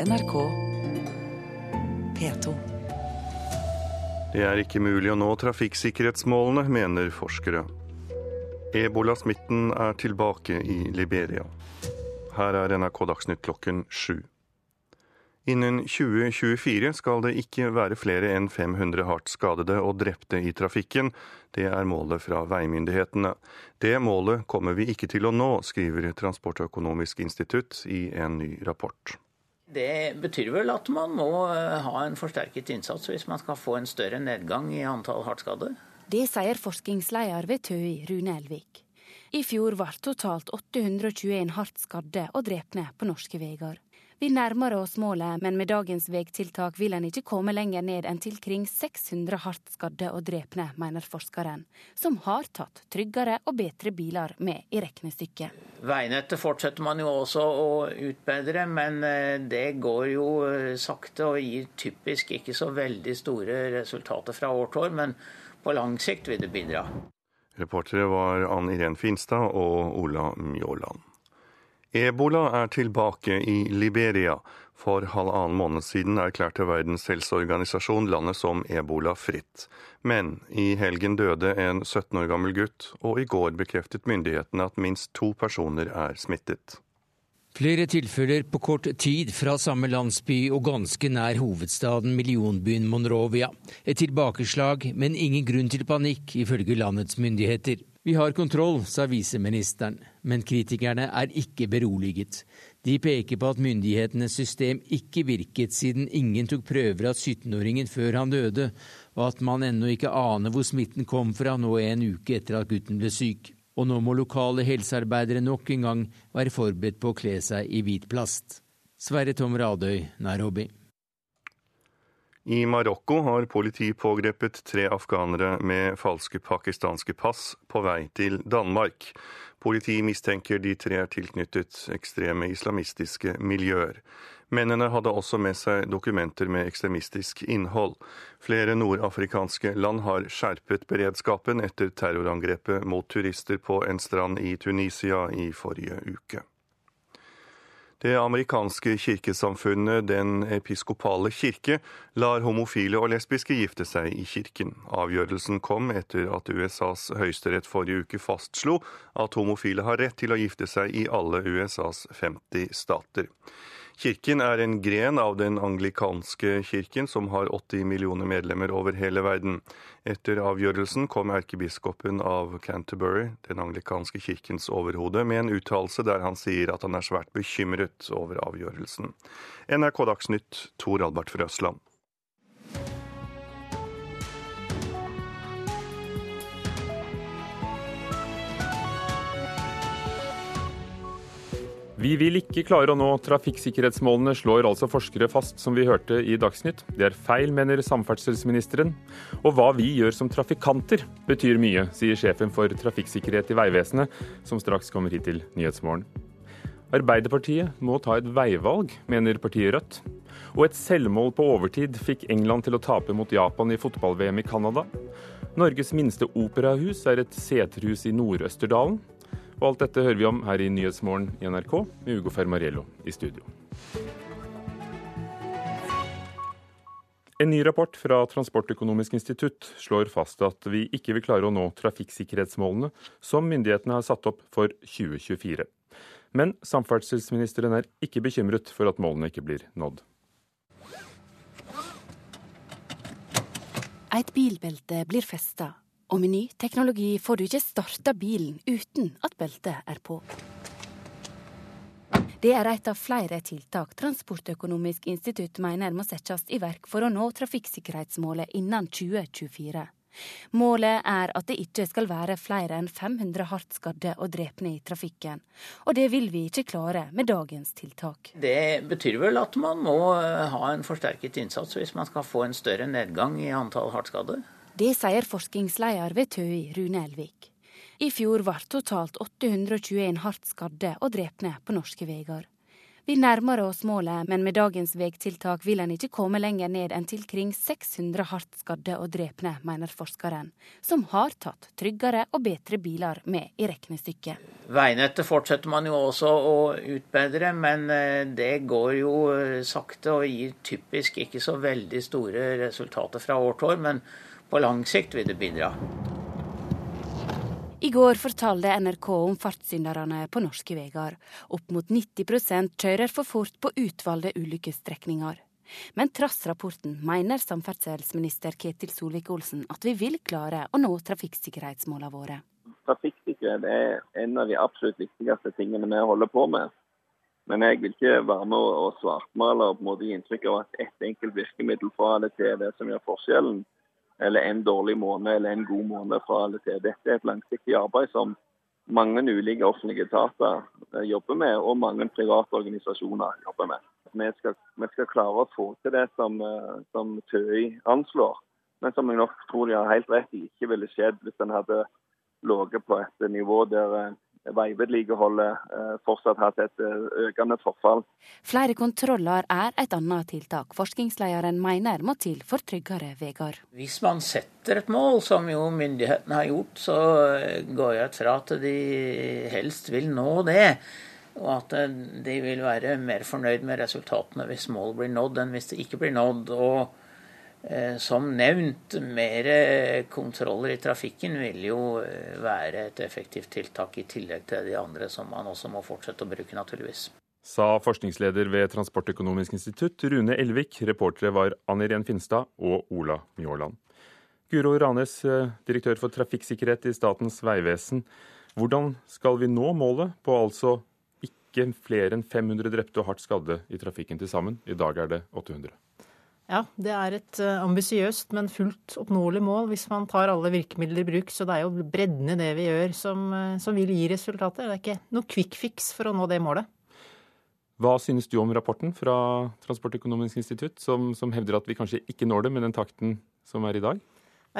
NRK P2. Det er ikke mulig å nå trafikksikkerhetsmålene, mener forskere. Ebolasmitten er tilbake i Liberia. Her er NRK Dagsnytt klokken sju. Innen 2024 skal det ikke være flere enn 500 hardt skadede og drepte i trafikken. Det er målet fra veimyndighetene. Det målet kommer vi ikke til å nå, skriver Transportøkonomisk institutt i en ny rapport. Det betyr vel at man må eh, ha en forsterket innsats hvis man skal få en større nedgang i antall hardt skadde. Det sier forskningsleder ved TØI, Rune Elvik. I fjor ble totalt 821 hardt skadde og drepne på norske veier. Vi nærmer oss målet, men med dagens veitiltak vil en ikke komme lenger ned enn til kring 600 hardt skadde og drepne, mener forskeren, som har tatt tryggere og bedre biler med i regnestykket. Veinettet fortsetter man jo også å utbedre, men eh, det går jo eh, sakte og gir typisk ikke så veldig store resultater fra år til år, men på lang sikt vil det bidra. Reportere var Ann Irén Finstad og Ola Mjåland. Ebola er tilbake i Liberia. For halvannen måned siden erklærte Verdens helseorganisasjon landet som ebolafritt. Men i helgen døde en 17 år gammel gutt, og i går bekreftet myndighetene at minst to personer er smittet. Flere tilfeller på kort tid fra samme landsby og ganske nær hovedstaden, millionbyen Monrovia. Et tilbakeslag, men ingen grunn til panikk, ifølge landets myndigheter. Vi har kontroll, sa viseministeren, men kritikerne er ikke beroliget. De peker på at myndighetenes system ikke virket siden ingen tok prøver av 17-åringen før han døde, og at man ennå ikke aner hvor smitten kom fra nå en uke etter at gutten ble syk. Og nå må lokale helsearbeidere nok en gang være forberedt på å kle seg i hvit plast. Sverre Tom Radøy, Nairobi. I Marokko har politi pågrepet tre afghanere med falske pakistanske pass på vei til Danmark. Politiet mistenker de tre er tilknyttet ekstreme islamistiske miljøer. Mennene hadde også med seg dokumenter med ekstremistisk innhold. Flere nordafrikanske land har skjerpet beredskapen etter terrorangrepet mot turister på en strand i Tunisia i forrige uke. Det amerikanske kirkesamfunnet Den episkopale kirke lar homofile og lesbiske gifte seg i kirken. Avgjørelsen kom etter at USAs høyesterett forrige uke fastslo at homofile har rett til å gifte seg i alle USAs 50 stater. Kirken er en gren av den anglikanske kirken, som har 80 millioner medlemmer over hele verden. Etter avgjørelsen kom erkebiskopen av Canterbury, den anglikanske kirkens overhode, med en uttalelse der han sier at han er svært bekymret over avgjørelsen. NRK Dagsnytt, Tor Albert Frøsland. Vi vil ikke klare å nå trafikksikkerhetsmålene, slår altså forskere fast, som vi hørte i Dagsnytt. Det er feil, mener samferdselsministeren. Og hva vi gjør som trafikanter betyr mye, sier sjefen for trafikksikkerhet i Vegvesenet, som straks kommer hit til Nyhetsmorgen. Arbeiderpartiet må ta et veivalg, mener partiet Rødt. Og et selvmål på overtid fikk England til å tape mot Japan i fotball-VM i Canada. Norges minste operahus er et seterhus i Nord-Østerdalen. Og alt dette hører vi om her i Nyhetsmorgen i NRK med Ugo Fermariello i studio. En ny rapport fra Transportøkonomisk institutt slår fast at vi ikke vil klare å nå trafikksikkerhetsmålene som myndighetene har satt opp for 2024. Men samferdselsministeren er ikke bekymret for at målene ikke blir nådd. Et bilbelte blir festa og med ny teknologi får du ikke starta bilen uten at beltet er på. Det er et av flere tiltak Transportøkonomisk institutt mener må settes i verk for å nå trafikksikkerhetsmålet innen 2024. Målet er at det ikke skal være flere enn 500 hardt skadde og drepne i trafikken. Og det vil vi ikke klare med dagens tiltak. Det betyr vel at man må ha en forsterket innsats hvis man skal få en større nedgang i antall hardt skadde? Det sier forskningsleder ved TØI, Rune Elvik. I fjor ble totalt 821 hardt skadde og drepne på norske veier. Vi nærmer oss målet, men med dagens veitiltak vil en ikke komme lenger ned enn til kring 600 hardt skadde og drepne, mener forskeren, som har tatt tryggere og bedre biler med i regnestykket. Veinettet fortsetter man jo også å utbedre, men eh, det går jo eh, sakte og gir typisk ikke så veldig store resultater fra år til år. Men på lang sikt vil det bidra. I går fortalte NRK om fartssynderne på norske veier. Opp mot 90% kjører for fort på utvalgte ulykkesstrekninger. Men trass rapporten mener samferdselsminister Ketil Solvik-Olsen at vi vil klare å nå trafikksikkerhetsmålene våre. Trafikksikkerhet er en av de absolutt viktigste tingene vi holder på med. Men jeg vil ikke være med å svartmale og på en måte gi inntrykk av at ett enkelt virkemiddel fra det til det som gjør forskjellen eller en dårlig måned eller en god måned fra eller til. Dette er et langsiktig arbeid som mange ulike offentlige etater eh, jobber med, og mange private organisasjoner jobber med. Vi skal, vi skal klare å få til det som, eh, som TØI anslår, men som jeg nok tror de har helt rett i ikke ville skjedd hvis en hadde ligget på et nivå der eh, veivedlikeholdet eh, fortsatt har et eh, økende forfall. Flere kontroller er et annet tiltak forskningslederen mener må til for tryggere veier. Hvis man setter et mål, som jo myndighetene har gjort, så eh, går jeg ut fra at de helst vil nå det. Og at de vil være mer fornøyd med resultatene hvis målet blir nådd, enn hvis det ikke blir nådd. og som nevnt, mer kontroller i trafikken vil jo eh, være et effektivt tiltak i tillegg til de andre som man også må fortsette å bruke, naturligvis. Sa forskningsleder ved Transportøkonomisk institutt Rune Elvik. Reportere var Ann Irén Finstad og Ola Mjåland. Guro Ranes, eh, direktør for trafikksikkerhet i Statens vegvesen. Hvordan skal vi nå målet på altså ikke flere enn 500 drepte og hardt skadde i trafikken til sammen? I dag er det 800. Ja, det er et uh, ambisiøst, men fullt oppnåelig mål hvis man tar alle virkemidler i bruk. Så det er jo bredden i det vi gjør som, uh, som vil gi resultater. Det er ikke noe quick fix for å nå det målet. Hva synes du om rapporten fra Transportøkonomisk institutt, som, som hevder at vi kanskje ikke når det med den takten som er i dag?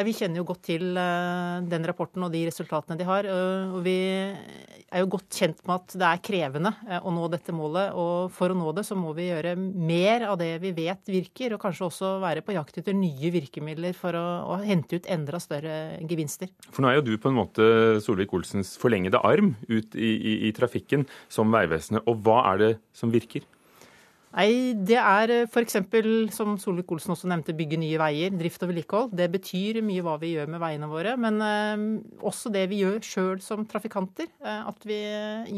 Vi kjenner jo godt til uh, den rapporten og de resultatene de har. Uh, og Vi er jo godt kjent med at det er krevende uh, å nå dette målet. Og for å nå det så må vi gjøre mer av det vi vet virker, og kanskje også være på jakt etter nye virkemidler for å, å hente ut enda større gevinster. For nå er jo du på en måte Solvik-Olsens forlengede arm ut i, i, i trafikken som Vegvesenet. Og hva er det som virker? Nei, Det er eh, f.eks. som Solvik-Olsen også nevnte, bygge nye veier. Drift og vedlikehold. Det betyr mye hva vi gjør med veiene våre. Men eh, også det vi gjør sjøl som trafikanter. Eh, at vi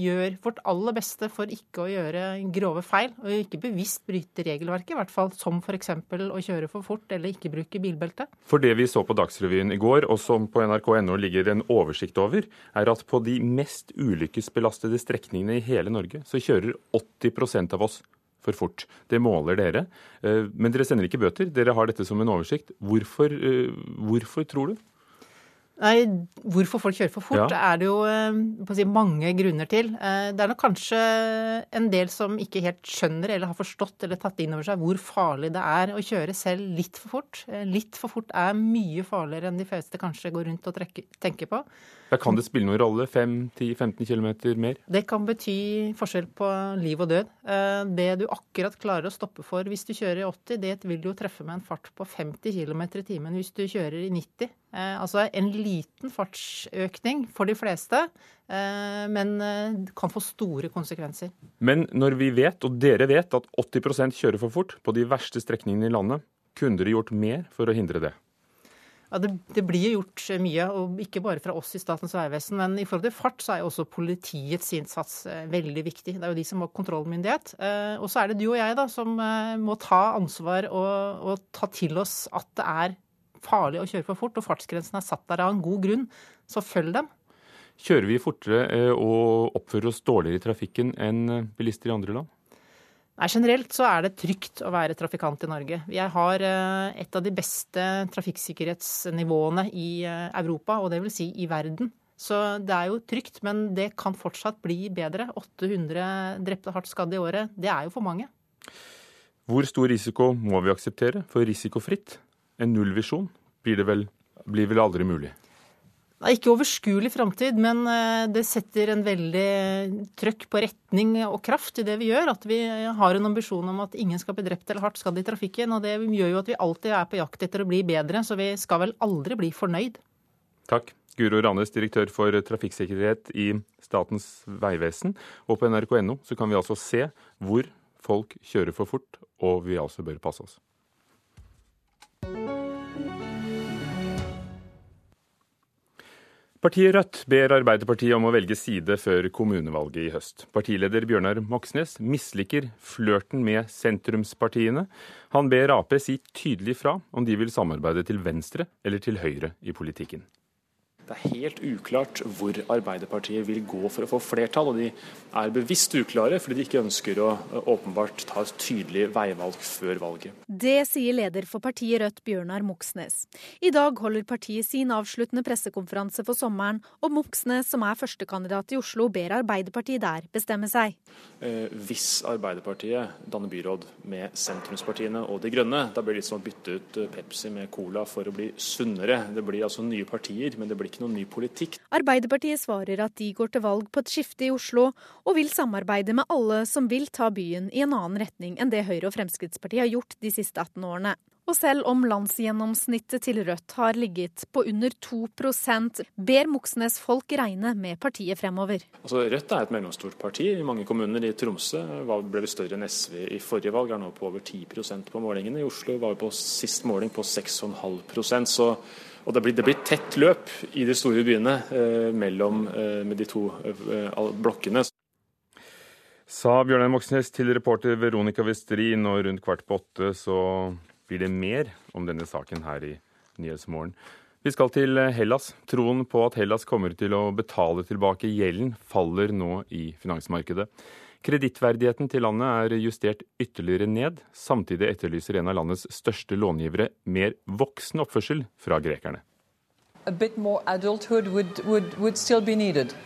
gjør vårt aller beste for ikke å gjøre grove feil. Og ikke bevisst bryte regelverket, i hvert fall. Som f.eks. å kjøre for fort eller ikke bruke bilbelte. For det vi så på Dagsrevyen i går, og som på nrk.no ligger en oversikt over, er at på de mest ulykkesbelastede strekningene i hele Norge, så kjører 80% av oss for fort. Det måler dere. Eh, men dere sender ikke bøter. Dere har dette som en oversikt. Hvorfor, eh, hvorfor tror du? Nei, Hvorfor folk kjører for fort, ja. er det jo eh, si, mange grunner til. Det er nok kanskje en del som ikke helt skjønner eller har forstått eller tatt inn over seg hvor farlig det er å kjøre selv litt for fort. Litt for fort er mye farligere enn de fleste kanskje går rundt og tenker på. Ja, kan det spille noen rolle? 5-10-15 km mer? Det kan bety forskjell på liv og død. Eh, det du akkurat klarer å stoppe for hvis du kjører i 80, det vil du jo treffe med en fart på 50 km i timen hvis du kjører i 90. Eh, altså en liten fartsøkning for de fleste, eh, men kan få store konsekvenser. Men når vi vet, og dere vet, at 80% kjører for fort på de verste strekningene i landet, kunne dere gjort mer for å hindre det? Ja, det, det, blir gjort mye, og ikke bare fra oss i Statens vegvesen. Men i forhold til fart så er jo også politiets innsats eh, veldig viktig. Det er jo de som har kontrollmyndighet. Eh, og så er det du og jeg da, som eh, må ta ansvar og, og, ta til oss at det er farlig å kjøre for fort. Og fartsgrensen er satt der av en god grunn, så følg dem. Kjører vi fortere og oppfører oss dårligere i trafikken enn bilister i andre land? Nei, Generelt så er det trygt å være trafikant i Norge. Vi har eh, et av de beste trafikksikkerhetsnivåene i eh, Europa, og det vil si i verden. Så det er jo trygt, men det kan fortsatt bli bedre. 800 drepte hardt skadde i året, det er jo for mange. Hvor stor risiko må vi akseptere for risikofritt? En nullvisjon blir, det vel, blir vel aldri mulig? Er ikke overskuelig framtid, men eh, det setter en veldig trøkk på retning og kraft i det vi gjør. At vi har en ambisjon om at ingen skal bli drept eller hardt skadd i trafikken. Og det gjør jo at vi alltid er på jakt etter å bli bedre, så vi skal vel aldri bli fornøyd. Takk. Guro Ranes, direktør for trafikksikkerhet i Statens vegvesen. Og på nrk.no så kan vi altså se hvor folk kjører for fort, og vi altså bør passe oss. Partiet Rødt ber Arbeiderpartiet om å velge side før kommunevalget i høst. Partileder Bjørnar Moxnes misliker flørten med sentrumspartiene. Han ber Ap si tydelig fra om de vil samarbeide til venstre eller til høyre i politikken. Det er helt uklart hvor Arbeiderpartiet vil gå for å få flertall, og de er bevisst uklare fordi de ikke ønsker å åpenbart ta et tydelig veivalg før valget. Det sier leder for partiet Rødt, Bjørnar Moxnes. I dag holder partiet sin avsluttende pressekonferanse for sommeren, og Moxnes, som er førstekandidat i Oslo, ber Arbeiderpartiet der bestemme seg. Eh, hvis Arbeiderpartiet danner byråd med sentrumspartiene og De Grønne, da blir det litt som å bytte ut Pepsi med Cola for å bli sunnere. Det blir altså nye partier, men det blir ikke ikke noen ny politikk. Arbeiderpartiet svarer at de går til valg på et skifte i Oslo, og vil samarbeide med alle som vil ta byen i en annen retning enn det Høyre og Fremskrittspartiet har gjort de siste 18 årene. Og selv om landsgjennomsnittet til Rødt har ligget på under 2% ber Moxnes folk regne med partiet fremover. Altså, Rødt er et mellomstort parti i mange kommuner. I Tromsø ble vi større enn SV i forrige valg, er nå på over 10% på målingene. I Oslo var vi på sist måling på 6,5 så og det blir, det blir, tett løp i de store byene eh, mellom eh, de to eh, blokkene. Sa Bjørnar Moxnes til reporter Veronica Westrin, og rundt kvart på åtte så blir det mer om denne saken her i Nyhetsmorgen. Vi skal til Hellas. Troen på at Hellas kommer til å betale tilbake gjelden, faller nå i finansmarkedet. Kredittverdigheten til landet er justert ytterligere ned. Samtidig etterlyser en av landets største långivere mer voksen oppførsel fra grekerne. Would, would, would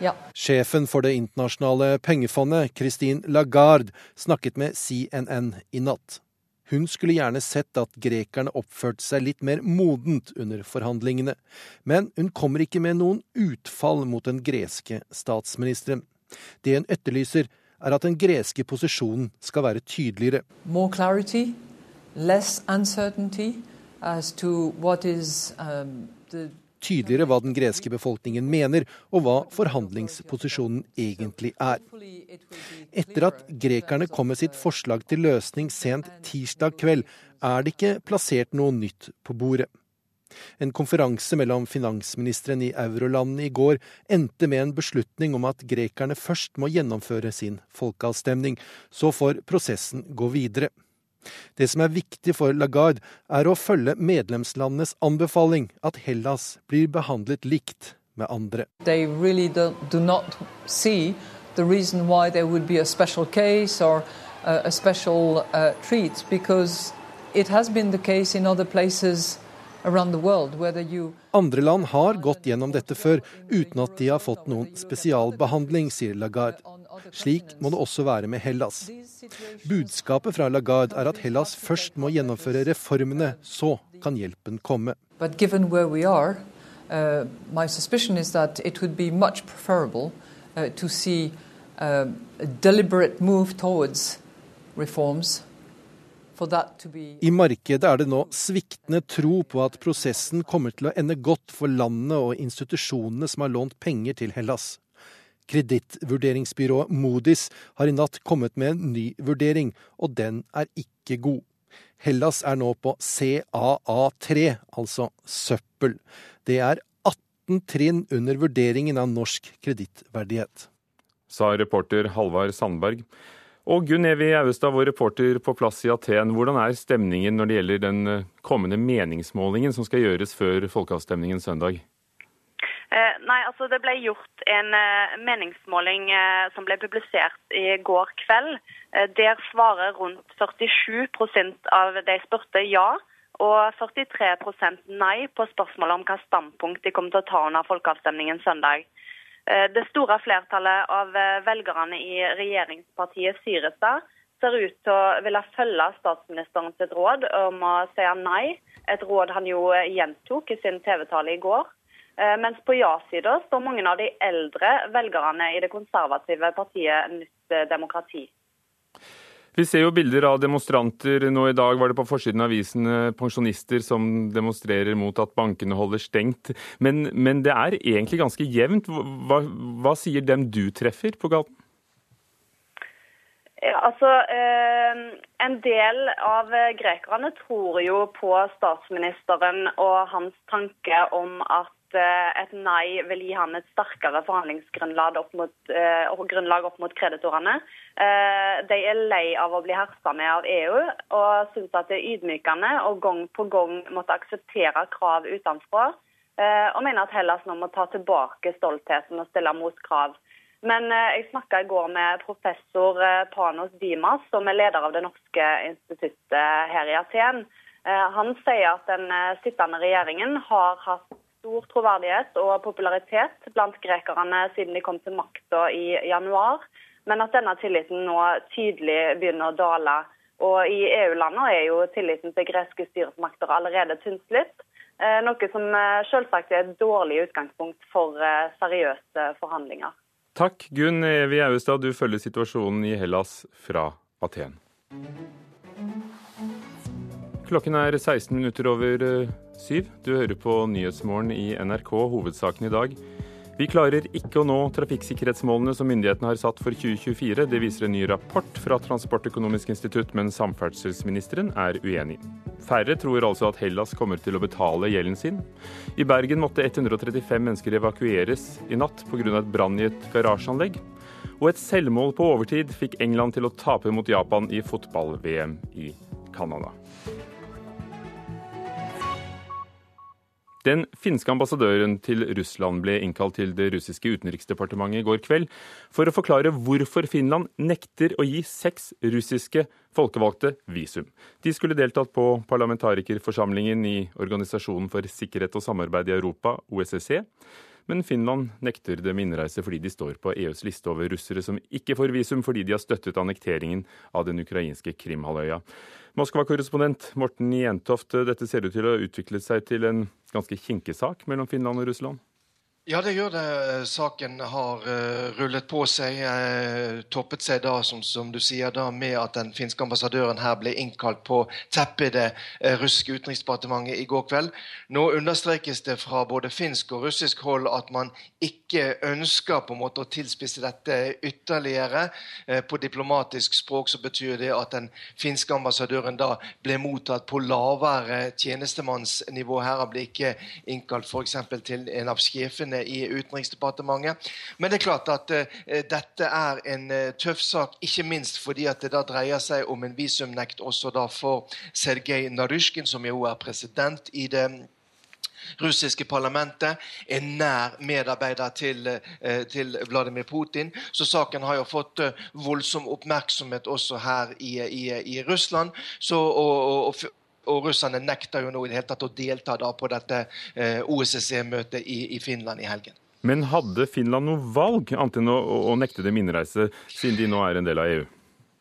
yeah. Sjefen for Det internasjonale pengefondet, Christine Lagarde, snakket med CNN i natt. Hun skulle gjerne sett at grekerne oppførte seg litt mer modent under forhandlingene, men hun kommer ikke med noen utfall mot den greske statsministeren. Det hun etterlyser, er at den greske posisjonen skal være tydeligere. More clarity, less uncertainty as to what is um, the tydeligere hva den greske befolkningen mener, og hva forhandlingsposisjonen egentlig er. Etter at grekerne kom med sitt forslag til løsning sent tirsdag kveld, er det ikke plassert noe nytt på bordet. En konferanse mellom finansministeren i eurolandene i går endte med en beslutning om at grekerne først må gjennomføre sin folkeavstemning, så får prosessen gå videre. Det som er viktig for Lagarde, er å følge medlemslandenes anbefaling at Hellas blir behandlet likt med andre. They really do, do not see the reason why there would be a special case or a, a special uh, treat, because it has been the case in other places andre land har gått gjennom dette før uten at de har fått noen spesialbehandling, sier Lagarde. Slik må det også være med Hellas. Budskapet fra Lagarde er at Hellas først må gjennomføre reformene, så kan hjelpen komme. But given where we are, uh, my suspicion is that it would be much preferable uh, to see uh, a deliberate move towards reforms i markedet er det nå sviktende tro på at prosessen kommer til å ende godt for landet og institusjonene som har lånt penger til Hellas. Kredittvurderingsbyrået Modis har i natt kommet med en ny vurdering, og den er ikke god. Hellas er nå på CAA3, altså søppel. Det er 18 trinn under vurderingen av norsk kredittverdighet. Sa reporter Halvard Sandberg. Og Gunn Evi Auestad, vår reporter på plass i Aten. Hvordan er stemningen når det gjelder den eh, kommende meningsmålingen som skal gjøres før folkeavstemningen søndag? Eh, nei, altså Det ble gjort en eh, meningsmåling som ble publisert i går kveld. Der svarer rundt 47% av de spurte ja, og 43% nei på spørsmålet om hva standpunkt de kommer til å ta under folkeavstemningen søndag. Eh, det store flertallet av eh, velgerne i regjeringspartiet Syrestad ser ut til å ville følge statsministeren sitt råd om å si nei. Et råd han jo gjentok i sin TV-tale i går. Mens på ja-sida står mange av de eldre velgerne i det konservative partiet Nytt demokrati. Vi ser jo bilder av demonstranter. Nå i dag var det på forsiden av avisen pensjonister som demonstrerer mot at bankene holder stengt. Men, men det er egentlig ganske jevnt. Hva, hva, sier dem du treffer på gaten? Ja, altså, eh, En del av grekerne tror jo på statsministeren og hans tanke om at Eh, et nei vil gi han et sterkere forhandlingsgrunnlag opp mot, grunnlag opp mot kreditorene. Uh, de er lei av å bli hersa med av EU og syns at det er ydmykende å gang på gang måtte akseptere krav utenfra. Og mener at Hellas nå må ta tilbake stoltheten og stille mot krav. Men jeg snakka i går med professor Panos Dimas, som er leder av det norske instituttet her i Aten. Han sier at den sittende regjeringen har hatt stor troverdighet og popularitet blant grekerne siden de kom til makta i januar, men at denne tilliten nå tydelig begynner å dale. Og I EU-landene er jo tilliten til greske styresmakter allerede tynnslitt, eh, noe som eh, selvsagt er et dårlig utgangspunkt for eh, seriøse forhandlinger. Takk, Gunn Evi Auestad, du følger situasjonen i Hellas fra Aten. Klokken er 16 minutter over syv. Du hører på Nyhetsmorgen i NRK, hovedsaken i dag. Vi klarer ikke å nå trafikksikkerhetsmålene som myndighetene har satt for 2024. Det viser en ny rapport fra Transportøkonomisk institutt, men samferdselsministeren er uenig. Færre tror altså at Hellas kommer til å betale gjelden sin. I Bergen måtte 135 mennesker evakueres i natt pga. et brann i et garasjeanlegg. Og et selvmål på overtid fikk England til å tape mot Japan i fotball-VM i Canada. Den finske ambassadøren til Russland ble innkalt til det russiske utenriksdepartementet i går kveld for å forklare hvorfor Finland nekter å gi seks russiske folkevalgte visum. De skulle deltatt på parlamentarikerforsamlingen i Organisasjonen for sikkerhet og samarbeid i Europa, OSSE. Men Finland nekter dem innreise fordi de står på EUs liste over russere som ikke får visum fordi de har støttet annekteringen av den ukrainske Krimhalvøya. Moskva-korrespondent Morten Jentoft, dette ser ut til å ha utviklet seg til en ganske kinkig sak mellom Finland og Russland? Ja, det gjør det. Saken har uh, rullet på seg. Uh, toppet seg da, som, som, du sier, da med at den finske ambassadøren her ble innkalt på teppet i det uh, russiske utenriksdepartementet i går kveld. Nå understrekes det fra både finsk og russisk hold at man ikke ønsker på en måte å tilspisse dette ytterligere. på diplomatisk språk så betyr det at den finske ambassadøren da ble mottatt på lavere tjenestemannsnivå. Her han ble ikke innkalt f.eks. til en av sjefene i Utenriksdepartementet. Men det er klart at uh, dette er en uh, tøff sak, ikke minst fordi at det da dreier seg om en visumnekt også da for Sergej Narysjkin, som jo er president i det russiske parlamentet, er nær medarbeider til, eh, til, Vladimir Putin. Så saken har jo fått voldsom oppmerksomhet også her i, i, i Russland. Så, og, og, og russerne nekter jo nå i det hele tatt å delta på dette eh, OSSE-møtet i, i, Finland i helgen. Men hadde Finland noe valg annet enn å, å nekte dem innreise, siden de nå er en del av EU?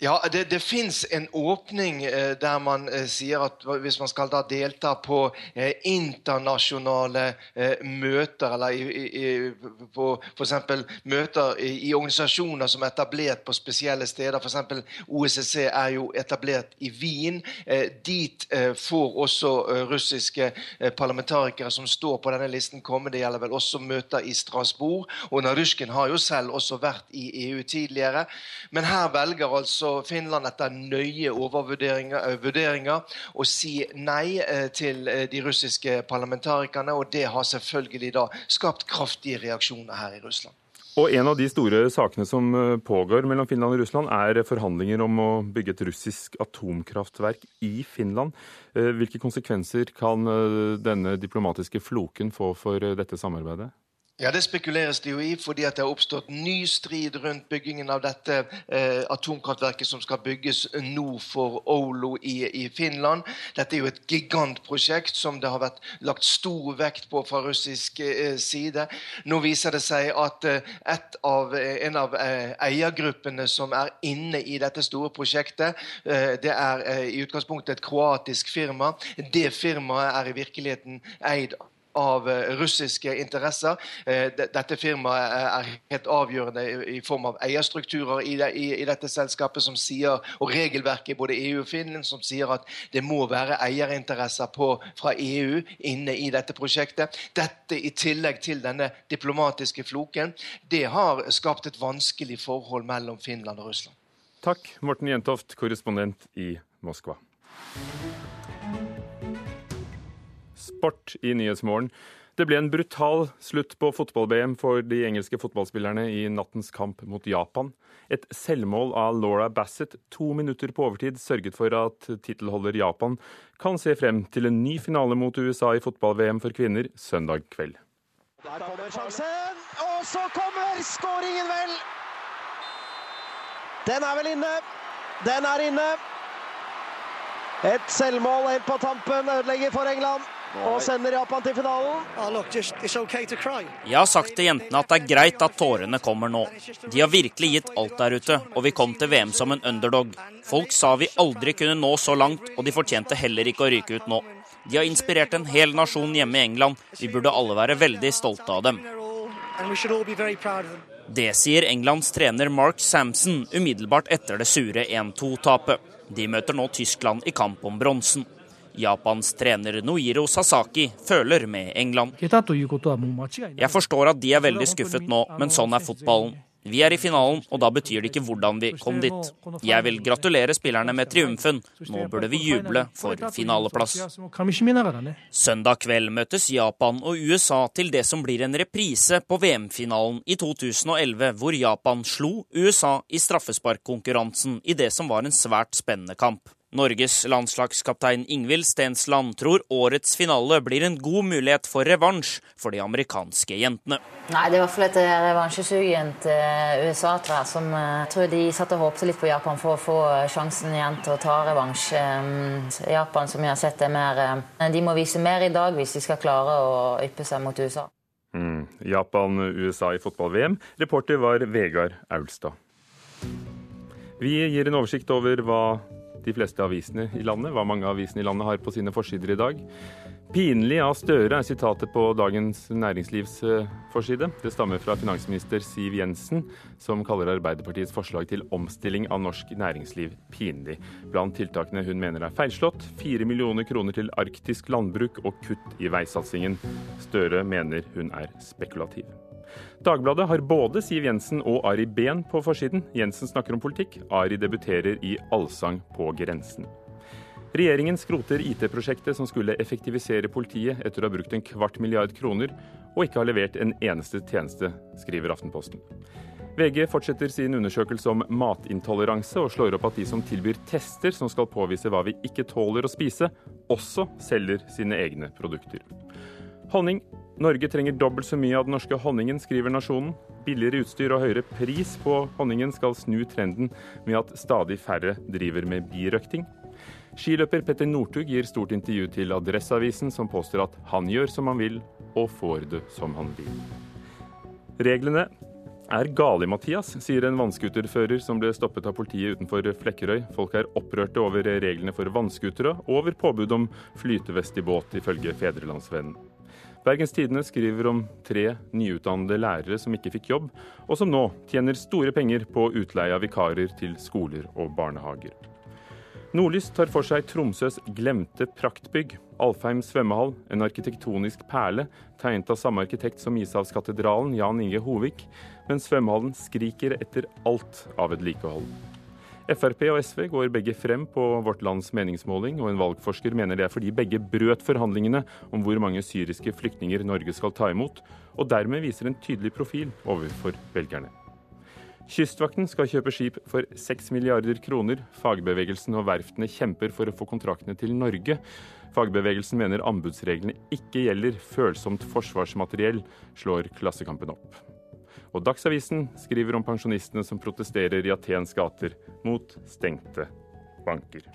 Ja, Det, det fins en åpning eh, der man eh, sier at hvis man skal da delta på eh, internasjonale eh, møter, eller i, i, f.eks. møter i, i, organisasjoner som er etablert på spesielle steder, f.eks. OSSE er jo etablert i Wien. Eh, dit eh, får også russiske parlamentarikere som står på denne listen, komme. Det gjelder vel også møter i Strasbourg. Og Narysjkin har jo selv også vært i EU tidligere. Men her velger altså Finland etter nøye overvurderinger å eh, si nei eh, til eh, de russiske parlamentarikerne. Og det har selvfølgelig da skapt kraftige reaksjoner her i Russland. Og En av de store sakene som pågår mellom Finland og Russland, er forhandlinger om å bygge et russisk atomkraftverk i Finland. Hvilke konsekvenser kan denne diplomatiske floken få for dette samarbeidet? Ja, Det spekuleres det jo i, fordi det har oppstått ny strid rundt byggingen av dette eh, atomkraftverket som skal bygges nord for Oulu i, i, Finland. Dette er jo et gigantprosjekt som det har vært lagt stor vekt på fra russisk eh, side. Nå viser det seg at eh, av, eh, en av eh, eiergruppene som er inne i dette store prosjektet, eh, det er i utgangspunktet et kroatisk firma. Det firmaet er i virkeligheten eid av eh, russiske interesser. Eh, dette firmaet er helt avgjørende i form av eierstrukturer i, dette selskapet som sier, og regelverket i både EU og Finland som sier at det må være eierinteresser på, fra EU inne i dette prosjektet. Dette i tillegg til denne diplomatiske floken, det har skapt et vanskelig forhold mellom Finland og Russland. Takk, Morten Jentoft, korrespondent i Moskva. Sport i Nyhetsmorgen. Det ble en brutal slutt på fotball-BM for de engelske fotballspillerne i nattens kamp mot Japan. Et selvmål av Laura Bassett to minutter på overtid sørget for at tittelholder Japan kan se frem til en ny finale mot USA i fotball-VM for kvinner søndag kveld. Der kommer sjansen, og så kommer skåringen, vel! Den er vel inne. Den er inne. Et selvmål helt på tampen ødelegger for England og sender Japan til finalen. Jeg har sagt til jentene at det er greit at tårene kommer nå. De har virkelig gitt alt der ute, og vi kom til VM som en underdog. Folk sa vi aldri kunne nå så langt, og de fortjente heller ikke å ryke ut nå. De har inspirert en hel nasjon hjemme i England. Vi burde alle være veldig stolte av dem. Det sier Englands trener Mark Samson umiddelbart etter det sure 1-2-tapet. De møter nå Tyskland i kamp om bronsen. Japans trener Noiro Sasaki føler med England. Jeg forstår at de er veldig skuffet nå, men sånn er fotballen. Vi er i finalen, og da betyr det ikke hvordan vi kom dit. Jeg vil gratulere spillerne med triumfen. Nå burde vi juble for finaleplass. Søndag kveld møtes Japan og USA til det som blir en reprise på VM-finalen i 2011, hvor Japan slo USA i straffesparkkonkurransen i det som var en svært spennende kamp. Norges landslagskaptein Ingvild Stensland tror årets finale blir en god mulighet for revansj for de amerikanske jentene. Nei, Det er i hvert fall et eh, revansjesugent eh, USA tror jeg, som jeg eh, tror de satt og håpte litt på Japan for å få sjansen igjen til å ta revansj. Japan, som vi har sett, er mer De må vise mer i dag hvis de skal klare å yppe seg mot USA. Mm. Japan-USA i fotball-VM. Reporter var Vegard Aulstad. Vi gir en oversikt over hva de fleste avisene i landet, hva mange avisene i landet har på sine forsider i dag. Pinlig av Støre er sitatet på Dagens Næringslivs eh, forside. Det stammer fra finansminister Siv Jensen, som kaller Arbeiderpartiets forslag til omstilling av norsk næringsliv pinlig. Blant tiltakene hun mener er feilslått, fire millioner kroner til arktisk landbruk og kutt i veisatsingen. Støre mener hun er spekulativ. Dagbladet har både Siv Jensen og Ari Behn på forsiden. Jensen snakker om politikk, Ari debuterer i Allsang på grensen. Regjeringen skroter IT-prosjektet som skulle effektivisere politiet etter å ha brukt en kvart milliard kroner og ikke har levert en eneste tjeneste, skriver Aftenposten. VG fortsetter sin undersøkelse om matintoleranse og slår opp at de som tilbyr tester som skal påvise hva vi ikke tåler å spise, også selger sine egne produkter. Honning Norge trenger dobbelt så mye av den norske honningen, skriver Nasjonen. Billigere utstyr og høyere pris på honningen skal snu trenden med at stadig færre driver med birøkting. Skiløper Petter Northug gir stort intervju til Adresseavisen, som påstår at han gjør som han vil, og får det som han vil. Reglene er gale, Mathias, sier en vannskuterfører som ble stoppet av politiet utenfor Flekkerøy. Folk er opprørte over reglene for vannskutere og over påbud om flytevest i båt, ifølge Fedrelandsvennen. Bergens Tidende skriver om tre nyutdannede lærere som ikke fikk jobb, og som nå tjener store penger på utleie av vikarer til skoler og barnehager. Nordlys tar for seg Tromsøs glemte praktbygg. Alfheim svømmehall, en arkitektonisk perle tegnet av samme arkitekt som Ishavskatedralen, Jan Inge Hovik, men svømmehallen skriker etter alt av vedlikehold. Frp og SV går begge frem på Vårt Lands meningsmåling, og en valgforsker mener det er fordi begge brøt forhandlingene om hvor mange syriske flyktninger Norge skal ta imot, og dermed viser en tydelig profil overfor velgerne. Kystvakten skal kjøpe skip for 6 milliarder kroner. Fagbevegelsen og verftene kjemper for å få kontraktene til Norge. Fagbevegelsen mener anbudsreglene ikke gjelder følsomt forsvarsmateriell, slår Klassekampen opp. Og Dagsavisen skriver om pensjonistene som protesterer i Atens gater mot stengte banker.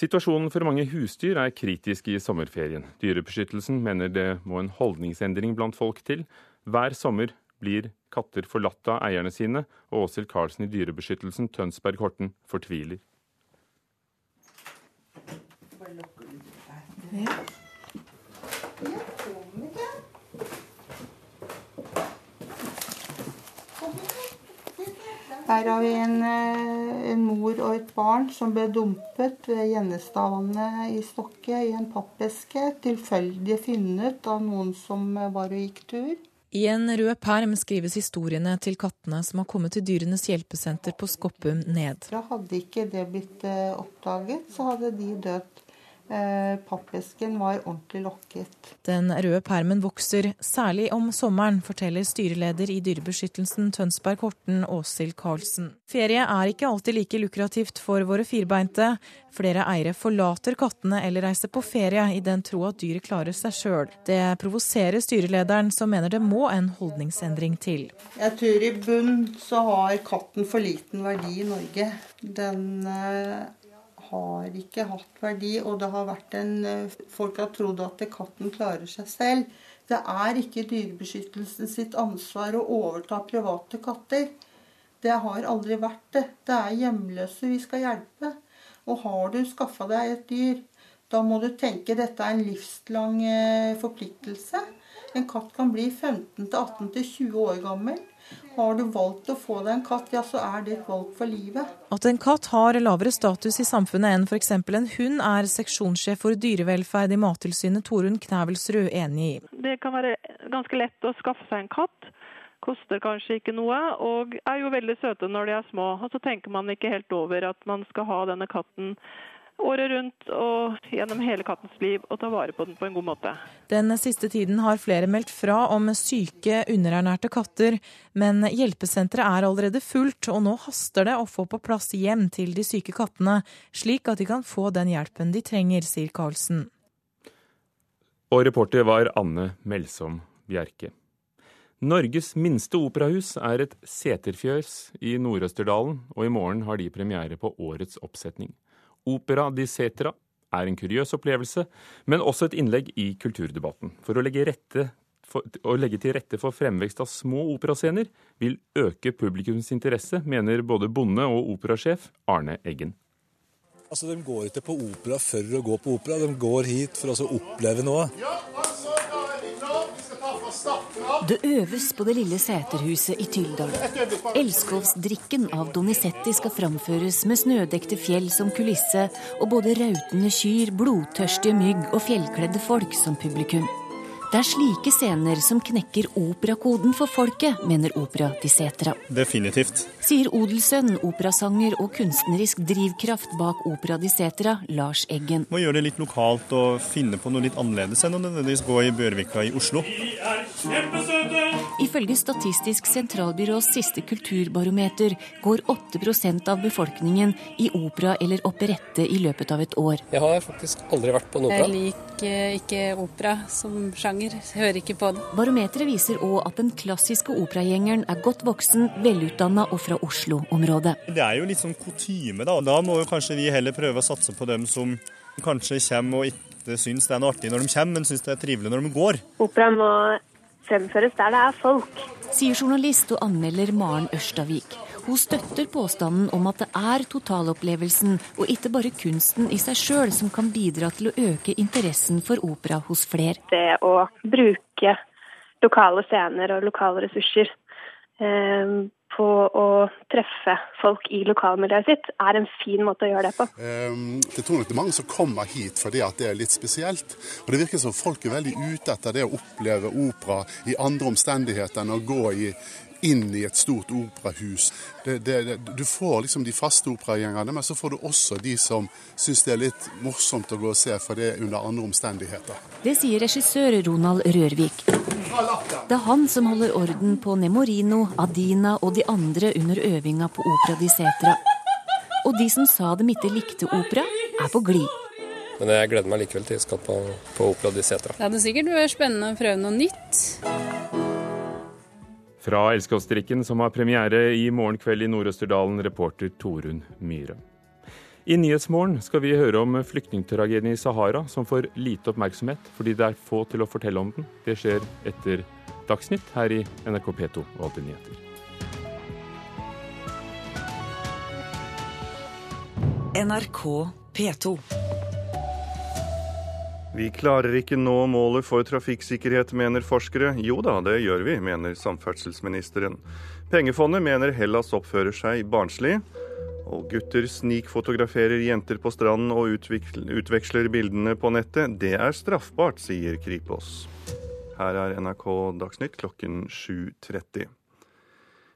Situasjonen for mange husdyr er kritisk i sommerferien. Dyrebeskyttelsen mener det må en holdningsendring blant folk til. Hver sommer blir katter forlatt av eierne sine, og Åshild Karlsen i Dyrebeskyttelsen Tønsberg Horten fortviler. Ja. Her har vi en, eh, en, mor og et barn som ble dumpet ved Gjenestadvannet i Stokke i en pappeske. Tilfeldig funnet av noen som var og gikk tur. I en rød perm skrives historiene til kattene som har kommet til Dyrenes hjelpesenter på Skoppum ned. Hadde ikke det blitt eh, oppdaget, så hadde de dødd Eh, pappesken var ordentlig lokket. Den røde permen vokser, særlig om sommeren, forteller styreleder i Dyrebeskyttelsen Tønsberg Horten, Åshild Karlsen. Ferie er ikke alltid like lukrativt for våre firbeinte. Flere eiere forlater kattene eller reiser på ferie i den tro at dyret klarer seg sjøl. Det provoserer styrelederen, som mener det må en holdningsendring til. Jeg tror i bunn så har katten for liten verdi i Norge. Den eh, har ikke hatt verdi, og det har vært en eh, Folk har trodd at katten klarer seg selv. Det er ikke Dyrebeskyttelsen sitt ansvar å overta private katter. Det har aldri vært det. Det er hjemløse vi skal hjelpe. Og har du skaffa deg et dyr, da må du tenke dette er en livslang eh, forpliktelse. En katt kan bli 15 18 20 år gammel. Har du valgt å få deg en katt, ja, så er det et valg for livet. At en katt har lavere status i samfunnet enn f.eks. en hund, er seksjonssjef for dyrevelferd i Mattilsynet Torunn Knævelsrud enig i. Det kan være ganske lett å skaffe seg en katt. Koster kanskje ikke noe, og er jo veldig søte når de er små. Og så tenker man ikke helt over at man skal ha denne katten året rundt og gjennom hele kattens liv og ta vare på den på en god måte. Den siste tiden har flere meldt fra om syke, underernærte katter, men hjelpesenteret er allerede fullt, og nå haster det å få på plass hjem til de syke kattene, slik at de kan få den hjelpen de trenger, sier Karlsen. Og reporter var Anne Melsom Bjerke. Norges minste operahus er et seterfjøs i Nord-Østerdalen, og i morgen har de premiere på årets oppsetning. Opera di Setra er en kuriøs opplevelse, men også et innlegg i kulturdebatten. For å legge, for, å legge til rette for fremvekst av små operascener vil øke publikums interesse, mener både bonde og operasjef Arne Eggen. Altså, De går ikke på opera for å gå på opera, de går hit for å oppleve noe. Det øves på det lille seterhuset i Tyldal. Elskovsdrikken av Donizetti skal framføres med snødekte fjell som kulisse, og både rautende kyr, blodtørstige mygg og fjellkledde folk som publikum. Det er slike scener som knekker operakoden for folket, mener Opera di Setra. Definitivt. Sier odelssønn, operasanger og kunstnerisk drivkraft bak Opera di Setra, Lars Eggen. Må gjøre det litt lokalt og finne på noe litt annerledes enn å nødvendigvis gå i Bjørvika i Oslo. Vi er kjempesøte! Ifølge Statistisk sentralbyrås siste kulturbarometer går 8% av befolkningen i opera eller operette i løpet av et år. Jeg har faktisk aldri vært på en opera. Jeg liker ikke opera som sjanger sjanger. Hører ikke på det. Barometeret viser òg at den klassiske operagjengeren er godt voksen, velutdanna og fra Oslo-området. Det er jo litt sånn kutyme, da. Da må jo kanskje vi heller prøve å satse på dem som kanskje kommer og ikke syns det er noe artig når de kommer, men syns det er trivelig når de går. Opera må fremføres der det er folk. Sier journalist og anmelder Maren Ørstavik. Hun støtter påstanden om at det er totalopplevelsen og ikke bare kunsten i seg sjøl som kan bidra til å øke interessen for opera hos flere. Det å bruke lokale scener og lokale ressurser eh, på å treffe folk i lokalmiljøet sitt, er en fin måte å gjøre det på. Um, jeg tror nok det er mange som kommer hit fordi at det er litt spesielt. Og Det virker som folk er veldig ute etter det å oppleve opera i andre omstendigheter enn å gå i inn i et stort operahus. Det, det, du får liksom de faste operagjengerne, men så får du også de som syns det er litt morsomt å gå og se, for det er under andre omstendigheter. Det sier regissør Ronald Rørvik. Det er han som holder orden på Nemorino, Adina og de andre under øvinga på Opera di Setra. Og de som sa de ikke likte opera, er på glid. Men jeg gleder meg likevel til jeg skal på, på Opera di Setra. Det hadde sikkert vært spennende å prøve noe nytt. Fra Elskovsdrikken, som har premiere i morgen kveld i Nord-Østerdalen, reporter Torunn Myhre. I Nyhetsmorgen skal vi høre om flyktningtragedien i Sahara, som får lite oppmerksomhet fordi det er få til å fortelle om den. Det skjer etter Dagsnytt her i NRK P2 og Alltid nyheter. NRK P2. Vi klarer ikke nå målet for trafikksikkerhet, mener forskere. Jo da, det gjør vi, mener samferdselsministeren. Pengefondet mener Hellas oppfører seg barnslig. Og gutter snikfotograferer jenter på stranden og utveksler bildene på nettet. Det er straffbart, sier Kripos. Her er NRK Dagsnytt klokken 7.30.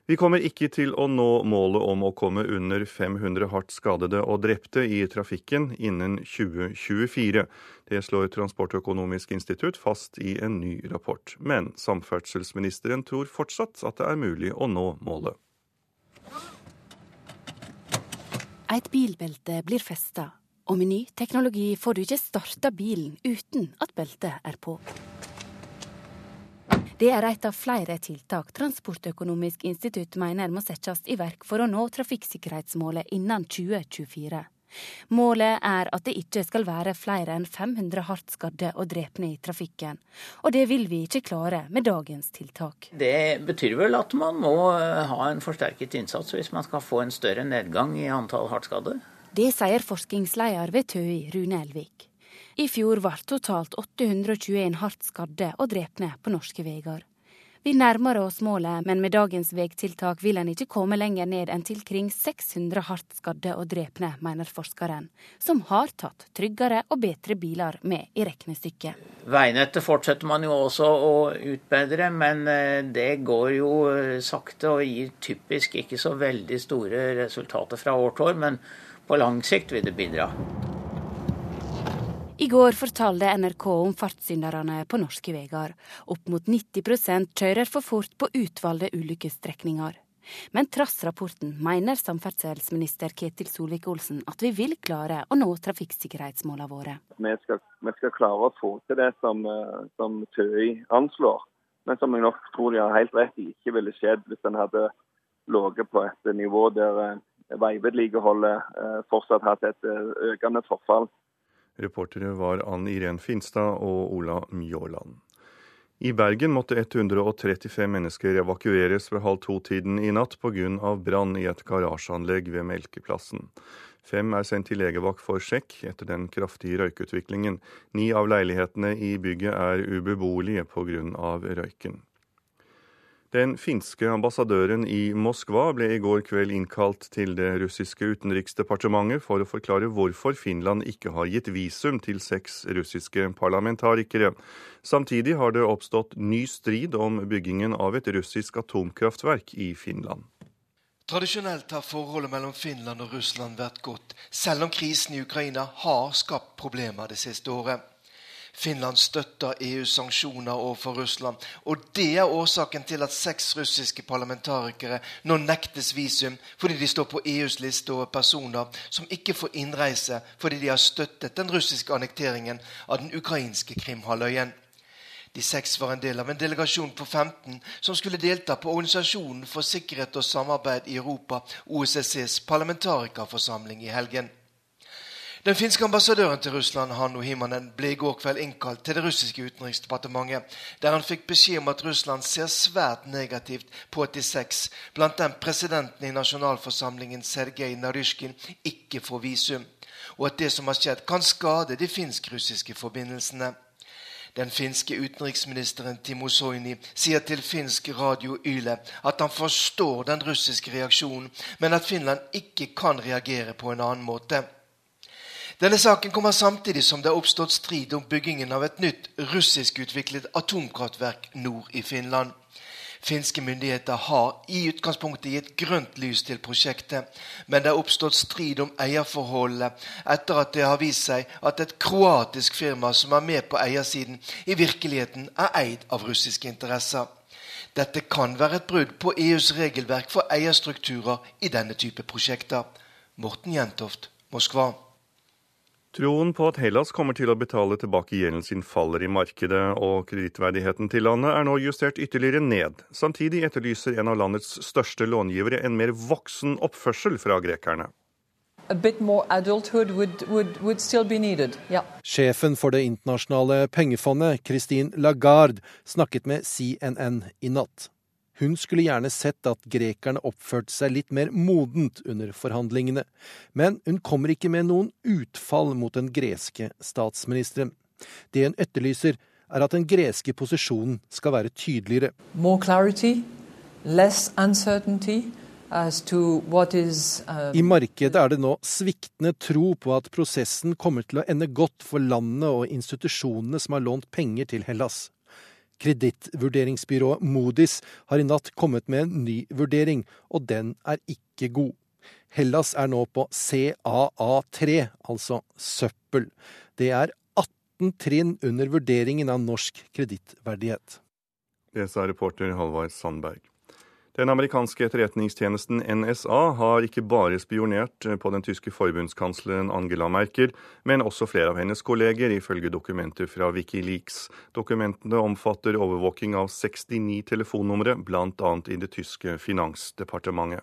Vi kommer ikke til å nå målet om å komme under 500 hardt skadede og drepte i trafikken innen 2024. Det slår Transportøkonomisk institutt fast i en ny rapport. Men samferdselsministeren tror fortsatt at det er mulig å nå målet. Et bilbelte blir festa, og med ny teknologi får du ikke starta bilen uten at beltet er på. Det er et av flere tiltak Transportøkonomisk institutt mener må settes i verk for å nå trafikksikkerhetsmålet innen 2024. Målet er at det ikke skal være flere enn 500 hardt skadde og drepne i trafikken. Og det vil vi ikke klare med dagens tiltak. Det betyr vel at man må eh, ha en forsterket innsats hvis man skal få en større nedgang i antall hardt skadde? Det sier forskningsleder ved TØI, Rune Elvik. I fjor ble totalt 821 hardt skadde og drepne på norske veier. Vi nærmer oss målet, men med dagens veitiltak vil en ikke komme lenger ned enn til kring 600 hardt skadde og drepne, mener forskeren, som har tatt tryggere og bedre biler med i regnestykket. Veinettet fortsetter man jo også å utbedre, men eh, det går jo eh, sakte og gir typisk ikke så veldig store resultater fra år til år, men på lang sikt vil det bidra. I går fortalte NRK om fartssynderne på norske veier. Opp mot 90% kjører for fort på utvalgte ulykkesstrekninger. Men trass rapporten mener samferdselsminister Ketil Solvik-Olsen at vi vil klare å nå trafikksikkerhetsmålene våre. Vi skal, vi skal, klare å få til det som, eh, som TØI anslår, men som jeg nok tror de har helt rett i ikke ville skjedd hvis en hadde ligget på et nivå der eh, veivedlikeholdet eh, fortsatt hatt et økende forfall. Reportere var Ann Irén Finstad og Ola Mjåland. I Bergen måtte 135 mennesker evakueres ved halv to-tiden i natt pga. brann i et garasjeanlegg ved Melkeplassen. Fem er sendt til legevakt for sjekk etter den kraftige røykutviklingen. Ni av leilighetene i bygget er ubeboelige pga. røyken. Den finske ambassadøren i Moskva ble i går kveld innkalt til det russiske utenriksdepartementet for å forklare hvorfor Finland ikke har gitt visum til seks russiske parlamentarikere. Samtidig har det oppstått ny strid om byggingen av et russisk atomkraftverk i Finland. Tradisjonelt har forholdet mellom Finland og Russland vært godt, selv om krisen i Ukraina har skapt problemer det siste året. Finland støtter EUs sanksjoner overfor Russland. Og det er årsaken til at seks russiske parlamentarikere nå nektes visum fordi de står på EUs liste over personer som ikke får innreise fordi de har støttet den russiske annekteringen av den ukrainske Krimhalvøyen. De seks var en del av en delegasjon på 15 som skulle delta på Organisasjonen for sikkerhet og samarbeid i Europa, OSSEs parlamentarikerforsamling, i helgen. Den finske ambassadøren til Russland Hanno Himanen, ble i går kveld innkalt til det russiske utenriksdepartementet, der han fikk beskjed om at Russland ser svært negativt på at de seks, blant dem presidenten i nasjonalforsamlingen Sergej Narysjkin, ikke får visum, og at det som har skjedd, kan skade de finsk-russiske forbindelsene. Den finske utenriksministeren Timo Soini sier til finsk radio Yle at han forstår den russiske reaksjonen, men at Finland ikke kan reagere på en annen måte. Denne saken kommer samtidig som det har oppstått strid om byggingen av et nytt russiskutviklet atomkraftverk nord i Finland. Finske myndigheter har i utgangspunktet gitt grønt lys til prosjektet, men det har oppstått strid om eierforholdene etter at det har vist seg at et kroatisk firma som er med på eiersiden, i virkeligheten er eid av russiske interesser. Dette kan være et brudd på EUs regelverk for eierstrukturer i denne type prosjekter. Morten Jentoft, Moskva. Troen på at Hellas kommer til å betale tilbake gjelden sin faller i markedet, og kredittverdigheten til landet er nå justert ytterligere ned. Samtidig etterlyser en av landets største långivere en mer voksen oppførsel fra grekerne. Would, would, would yeah. Sjefen for Det internasjonale pengefondet, Christine Lagarde, snakket med CNN i natt. Hun skulle gjerne sett at grekerne oppførte seg litt mer modent under forhandlingene, men hun kommer ikke med noen utfall mot den greske statsministeren. Det hun etterlyser, er at den greske posisjonen skal være tydeligere. More clarity, less uncertainty. Is, uh... I markedet er det nå sviktende tro på at prosessen kommer til å ende godt for landet og institusjonene som har lånt penger til Hellas. Kredittvurderingsbyrået Modis har i natt kommet med en ny vurdering, og den er ikke god. Hellas er nå på CAA3, altså søppel. Det er 18 trinn under vurderingen av norsk kredittverdighet. Det sa reporter Halvard Sandberg. Den amerikanske etterretningstjenesten NSA har ikke bare spionert på den tyske forbundskansleren Angela Merkel, men også flere av hennes kolleger, ifølge dokumenter fra Wikileaks. Dokumentene omfatter overvåking av 69 telefonnumre, bl.a. i det tyske finansdepartementet.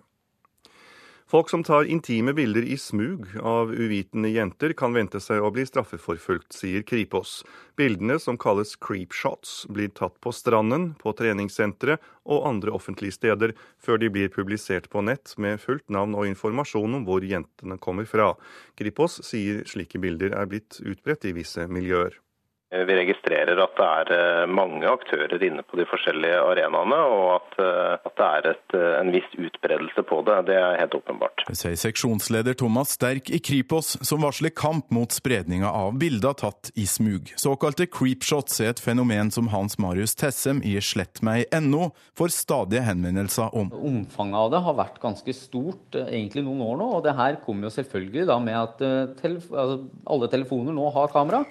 Folk som tar intime bilder i smug av uvitende jenter, kan vente seg å bli straffeforfulgt, sier Kripos. Bildene, som kalles creepshots, blir tatt på stranden, på treningssentre og andre offentlige steder, før de blir publisert på nett med fullt navn og informasjon om hvor jentene kommer fra. Kripos sier slike bilder er blitt utbredt i visse miljøer. Vi registrerer at det er eh, mange aktører inne på de forskjellige arenaene, og at, eh, at det er et, eh, en viss utbredelse på det. Det er helt åpenbart. Det sier seksjonsleder Thomas Sterk i Kripos, som varsler kamp mot spredninga av bilder tatt i smug. Såkalte creepshots er et fenomen som Hans Marius Tessem i slettmeg.no får stadige henvendelser om. Omfanget av det har vært ganske stort egentlig noen år nå, og det her kommer jo selvfølgelig da med at telef altså, alle telefoner nå har kamera.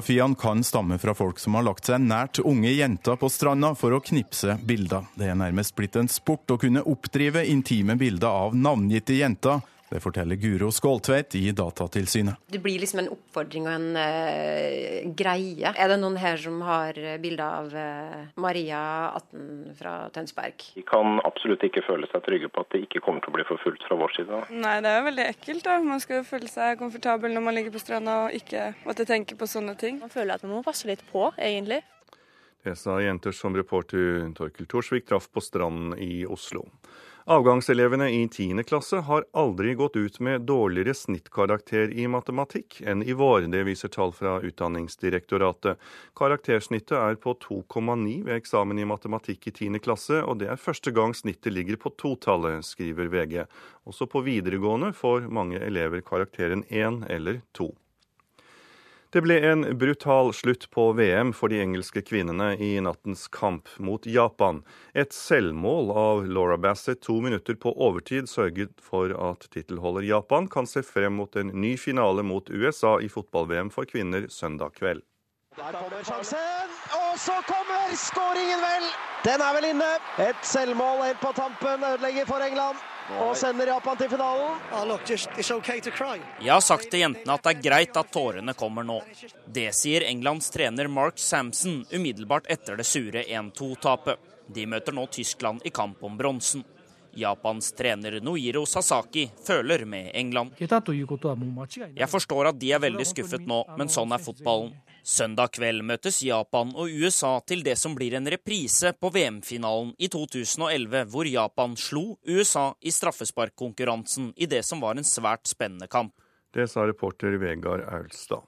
Snikfotografiene kan stamme fra folk som har lagt seg nært unge jenter på stranda for å knipse bilder. Det er nærmest blitt en sport å kunne oppdrive intime bilder av navngitte jenter det forteller Guro Skåltveit i Datatilsynet. Det blir liksom en oppfordring og en uh, greie. Er det noen her som har bilder av uh, Maria 18 fra Tønsberg? De kan absolutt ikke føle seg trygge på at det ikke kommer til å bli forfulgt fra vår side. Nei, det er jo veldig ekkelt. da. Man skal jo føle seg komfortabel når man ligger på stranda og ikke måtte tenke på sånne ting. Man føler at man må passe litt på, egentlig. Det sa jenter som reporter Torkel Thorsvik traff på stranden i Oslo. Avgangselevene i 10. klasse har aldri gått ut med dårligere snittkarakter i matematikk enn i vår. Det viser tall fra Utdanningsdirektoratet. Karaktersnittet er på 2,9 ved eksamen i matematikk i 10. klasse, og det er første gang snittet ligger på totallet, skriver VG. Også på videregående får mange elever karakteren 1 eller 2. Det ble en brutal slutt på VM for de engelske kvinnene i nattens kamp mot Japan. Et selvmål av Laura Bassett to minutter på overtid sørget for at tittelholder Japan kan se frem mot en ny finale mot USA i fotball-VM for kvinner søndag kveld. Der kommer sjansen, og så kommer skåringen, vel! Den er vel inne. Et selvmål helt på tampen ødelegger for England og sender Japan til finalen. Jeg har sagt til jentene at det er greit at tårene kommer nå. Det sier Englands trener Mark Samson umiddelbart etter det sure 1-2-tapet. De møter nå Tyskland i kamp om bronsen. Japans trener Noiro Sasaki føler med England. Jeg forstår at de er veldig skuffet nå, men sånn er fotballen. Søndag kveld møtes Japan og USA til det som blir en reprise på VM-finalen i 2011, hvor Japan slo USA i straffesparkkonkurransen i det som var en svært spennende kamp. Det sa reporter Vegard Aulstad.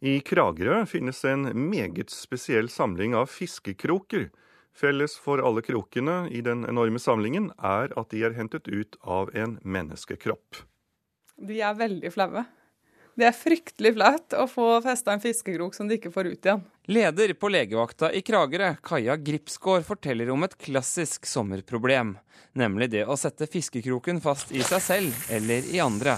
I Kragerø finnes en meget spesiell samling av fiskekroker. Felles for alle krokene i den enorme samlingen er at de er hentet ut av en menneskekropp. De er veldig flaue. Det er fryktelig flaut å få festa en fiskekrok som de ikke får ut igjen. Leder på legevakta i Kragerø, Kaja Gripsgård, forteller om et klassisk sommerproblem. Nemlig det å sette fiskekroken fast i seg selv eller i andre.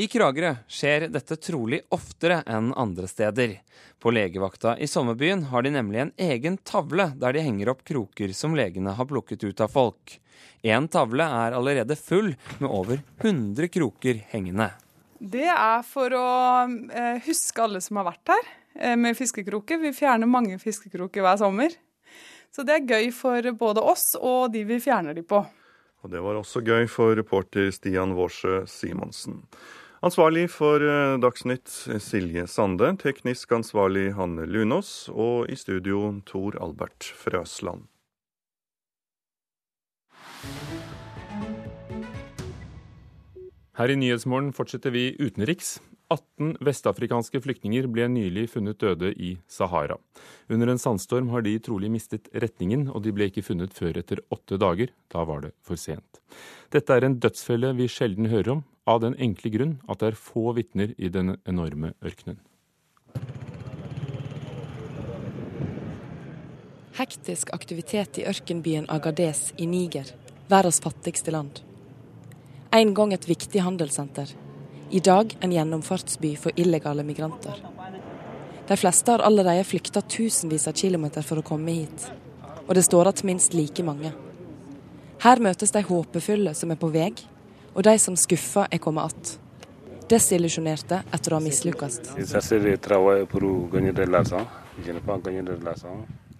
I Kragerø skjer dette trolig oftere enn andre steder. På legevakta i sommerbyen har de nemlig en egen tavle der de henger opp kroker som legene har plukket ut av folk. Én tavle er allerede full med over 100 kroker hengende. Det er for å eh, huske alle som har vært her eh, med fiskekroker. Vi fjerner mange fiskekroker hver sommer. Så det er gøy for både oss og de vi fjerner de på. Og det var også gøy for reporter Stian Vårsø Simonsen. Ansvarlig for eh, Dagsnytt Silje Sande, teknisk ansvarlig Hanne Lunås, og i studio Tor Albert Frøsland. Her i Nyhetsmorgen fortsetter vi utenriks. 18 vestafrikanske flyktninger ble nylig funnet døde i Sahara. Under en sandstorm har de trolig mistet retningen, og de ble ikke funnet før etter åtte dager. Da var det for sent. Dette er en dødsfelle vi sjelden hører om, av den enkle grunn at det er få vitner i den enorme ørkenen. Hektisk aktivitet i ørkenbyen Agadez i Niger, verdens fattigste land. En gang et viktig handelssenter. I dag en gjennomfartsby for illegale migranter. De fleste har allerede flykta tusenvis av kilometer for å komme hit. Og det står igjen minst like mange. Her møtes de håpefulle som er på vei, og de som skuffa er kommet att. Desillusjonerte etter å ha mislykkes.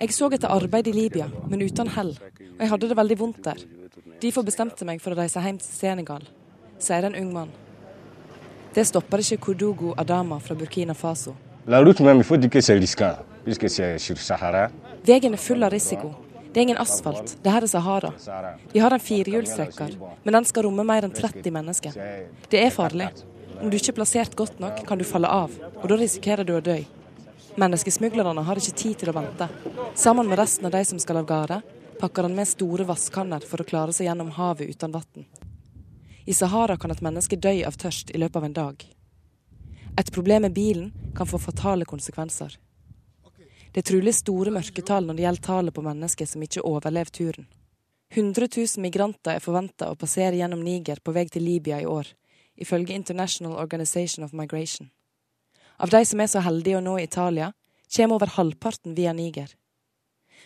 Jeg så etter arbeid i Libya, men uten hell, og jeg hadde det veldig vondt der. Derfor bestemte meg for å reise hjem til Senegal, sier en ung mann. Det stopper ikke Kordogo Adama fra Burkina Faso. Veien er full av risiko. Det er ingen asfalt, det her er Sahara. Vi har en firehjulstrekker, men den skal romme mer enn 30 mennesker. Det er farlig. Om du ikke er plassert godt nok, kan du falle av, og da risikerer du å dø. Menneskesmuglerne har ikke tid til å vente. Sammen med resten av de som skal av gårde, pakker han med store vasskanner for å klare seg gjennom havet uten vann. I Sahara kan et menneske dø av tørst i løpet av en dag. Et problem med bilen kan få fatale konsekvenser. Det er trolig store mørketall når det gjelder tallet på mennesker som ikke overlever turen. 100 000 migranter er forventa å passere gjennom Niger på vei til Libya i år, ifølge International Organization of Migration. Av de som er så heldige å nå Italia, kommer over halvparten via Niger.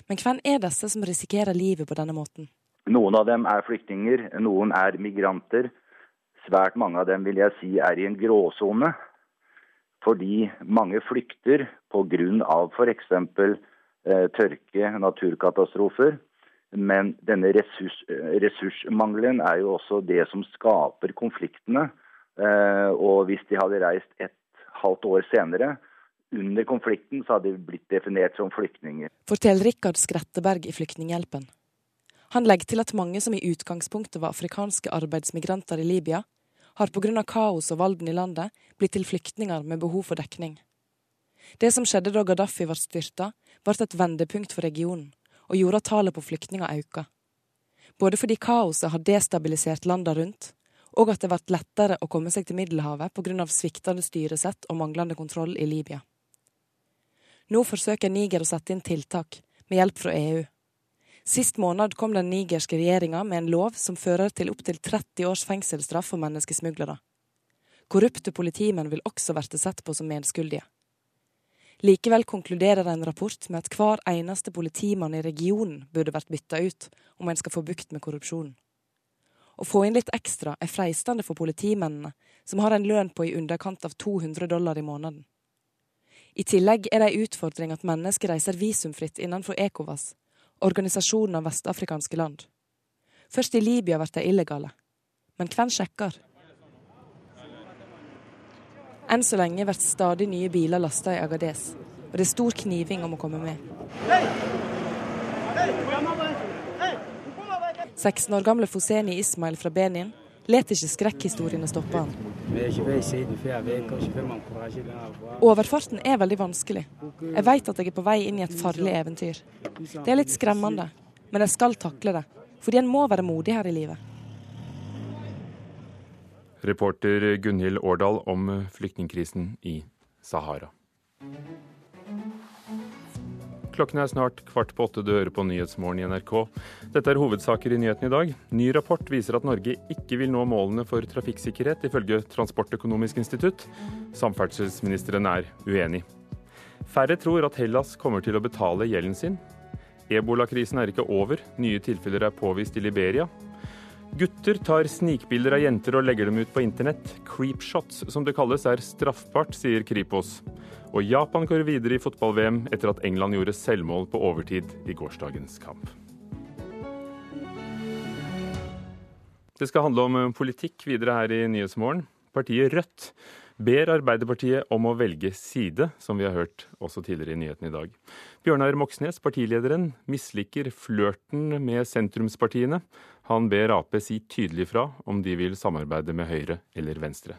Men hvem er disse som risikerer livet på denne måten? Noen av dem er flyktninger, noen er migranter. Svært mange av dem vil jeg si er i en gråsone fordi mange flykter pga. f.eks. Eh, tørke, naturkatastrofer. Men denne ressurs, ressursmangelen er jo også det som skaper konfliktene. Eh, og hvis de hadde reist et halvt år senere, under konflikten, så hadde de blitt definert som flyktninger. Forteller Rikard Skretteberg i Flyktninghjelpen. Han legger til at mange som i utgangspunktet var afrikanske arbeidsmigranter i Libya, har pga. kaos og valden i landet blitt til flyktninger med behov for dekning. Det som skjedde da Gaddafi ble styrta, ble et vendepunkt for regionen, og gjorde at tallet på flyktninger økte. Både fordi kaoset har destabilisert landene rundt, og at det ble lettere å komme seg til Middelhavet pga. sviktende styresett og manglende kontroll i Libya. Nå forsøker Niger å sette inn tiltak, med hjelp fra EU. Sist måned kom den nigerske regjeringa med en lov som fører til opptil 30 års fengselsstraff for menneskesmuglere. Korrupte politimenn vil også bli sett på som medskyldige. Likevel konkluderer en rapport med at hver eneste politimann i regionen burde vært bytta ut om en skal få bukt med korrupsjonen. Å få inn litt ekstra er freistende for politimennene, som har en lønn på i underkant av 200 dollar i måneden. I tillegg er det ei utfordring at mennesker reiser visumfritt innenfor ECOWAS, organisasjonen av vestafrikanske land. Først i Libya blir de illegale. Men hvem sjekker? Enn så lenge blir stadig nye biler lasta i Agades, og det er stor kniving om å komme med. 16 år gamle Foseni Ismail fra Benin lar ikke skrekkhistoriene stoppe han. Overfarten er veldig vanskelig. Jeg vet at jeg er på vei inn i et farlig eventyr. Det er litt skremmende, men jeg skal takle det. Fordi en må være modig her i livet. Reporter Gunhild Årdal om flyktningkrisen i Sahara. Klokken er snart kvart på åtte. Du hører på Nyhetsmorgen i NRK. Dette er hovedsaker i nyhetene i dag. Ny rapport viser at Norge ikke vil nå målene for trafikksikkerhet, ifølge Transportøkonomisk institutt. Samferdselsministeren er uenig. Færre tror at Hellas kommer til å betale gjelden sin. Ebolakrisen er ikke over. Nye tilfeller er påvist i Liberia. Gutter tar snikbilder av jenter og legger dem ut på internett. Creepshots, som det kalles, er straffbart, sier Kripos. Og Japan går videre i fotball-VM etter at England gjorde selvmål på overtid i gårsdagens kamp. Det skal handle om politikk videre her i Nyhetsmorgen. Partiet Rødt ber Arbeiderpartiet om å velge side, som vi har hørt også tidligere i nyhetene i dag. Bjørnar Moxnes, partilederen, misliker flørten med sentrumspartiene. Han ber Ap si tydelig fra om de vil samarbeide med Høyre eller Venstre.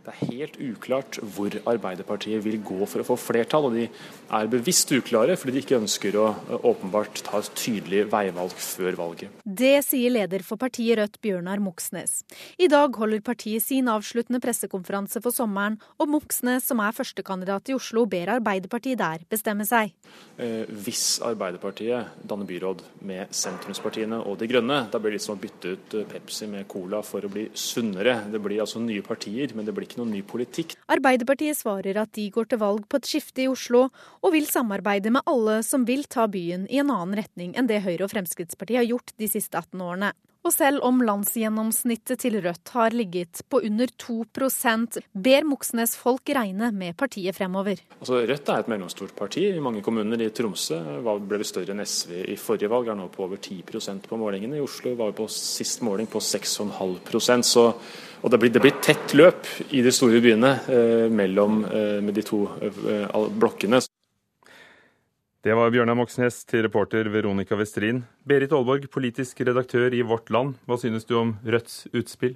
Det er helt uklart hvor Arbeiderpartiet vil gå for å få flertall, og de er bevisst uklare fordi de ikke ønsker å åpenbart ta et tydelig veivalg før valget. Det sier leder for partiet Rødt, Bjørnar Moxnes. I dag holder partiet sin avsluttende pressekonferanse for sommeren, og Moxnes, som er førstekandidat i Oslo, ber Arbeiderpartiet der bestemme seg. Eh, hvis Arbeiderpartiet danner byråd med sentrumspartiene og De Grønne, da blir det litt som å bytte ut Pepsi med Cola for å bli sunnere. Det blir altså nye partier, men det blir ikke noen ny politikk. Arbeiderpartiet svarer at de går til valg på et skifte i Oslo, og vil samarbeide med alle som vil ta byen i en annen retning enn det Høyre og Fremskrittspartiet har gjort de siste 18 årene. Og selv om landsgjennomsnittet til Rødt har ligget på under 2% ber Moxnes folk regne med partiet fremover. Altså, Rødt er et mellomstort parti i mange kommuner. I Tromsø ble vi større enn SV i forrige valg, er nå på over 10% på målingene. I Oslo var vi på sist måling på 6,5 så og det blir, det blir, tett løp i de store byene eh, mellom eh, med de to eh, blokkene. Det var Bjørnar Moxnes til reporter Veronica Westrin. Berit Aalborg, politisk redaktør i Vårt Land. Hva synes du om Rødts utspill?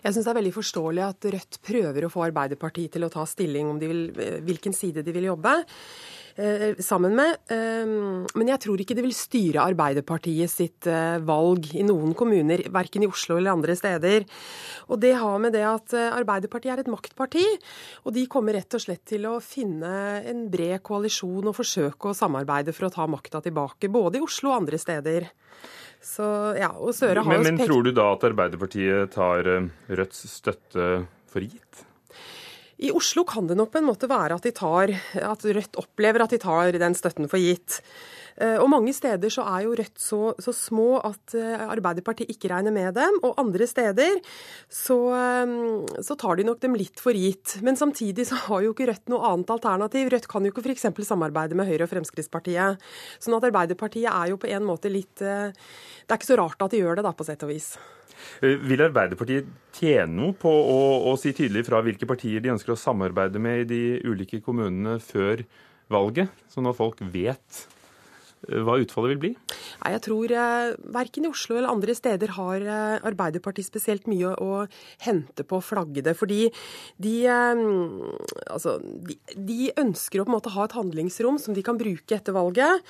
Jeg synes det er veldig forståelig at Rødt prøver å få Arbeiderpartiet til å ta stilling om vil, eh, hvilken side de vil jobbe. Eh, sammen med. Ehm, men jeg tror ikke det vil styre Arbeiderpartiet sitt eh, valg i noen kommuner, verken i Oslo eller andre steder. Og det har med det at eh, Arbeiderpartiet er et maktparti, og de kommer rett og slett til å finne en bred koalisjon og forsøke å samarbeide for å ta makta tilbake, både i Oslo og andre steder. Så, ja, og Søre har men, men tror du da at Arbeiderpartiet tar Rødts støtte for gitt? I Oslo kan det nok på en måte være at, tar, at Rødt opplever at de tar den støtten for gitt. Eh, og Mange steder så er jo Rødt så, så, små at eh, Arbeiderpartiet ikke regner med dem. Og andre steder så, eh, så, tar de nok dem litt for gitt. Men samtidig så har jo ikke Rødt noe annet alternativ. Rødt kan jo ikke f.eks. samarbeide med Høyre og Fremskrittspartiet. Sånn at Arbeiderpartiet er jo på en måte litt Det er ikke så rart at de gjør det, da, på sett og vis. Vil Arbeiderpartiet tjene noe på å, å, si tydelig fra hvilke partier de ønsker å samarbeide med i de ulike kommunene før valget, sånn at folk vet hva utfallet vil bli? Nei, jeg tror eh, verken i Oslo eller andre steder har eh, Arbeiderpartiet spesielt mye å hente på å flagge det. Fordi de, eh, altså, de, de, ønsker å på en måte ha et handlingsrom som de kan bruke etter valget.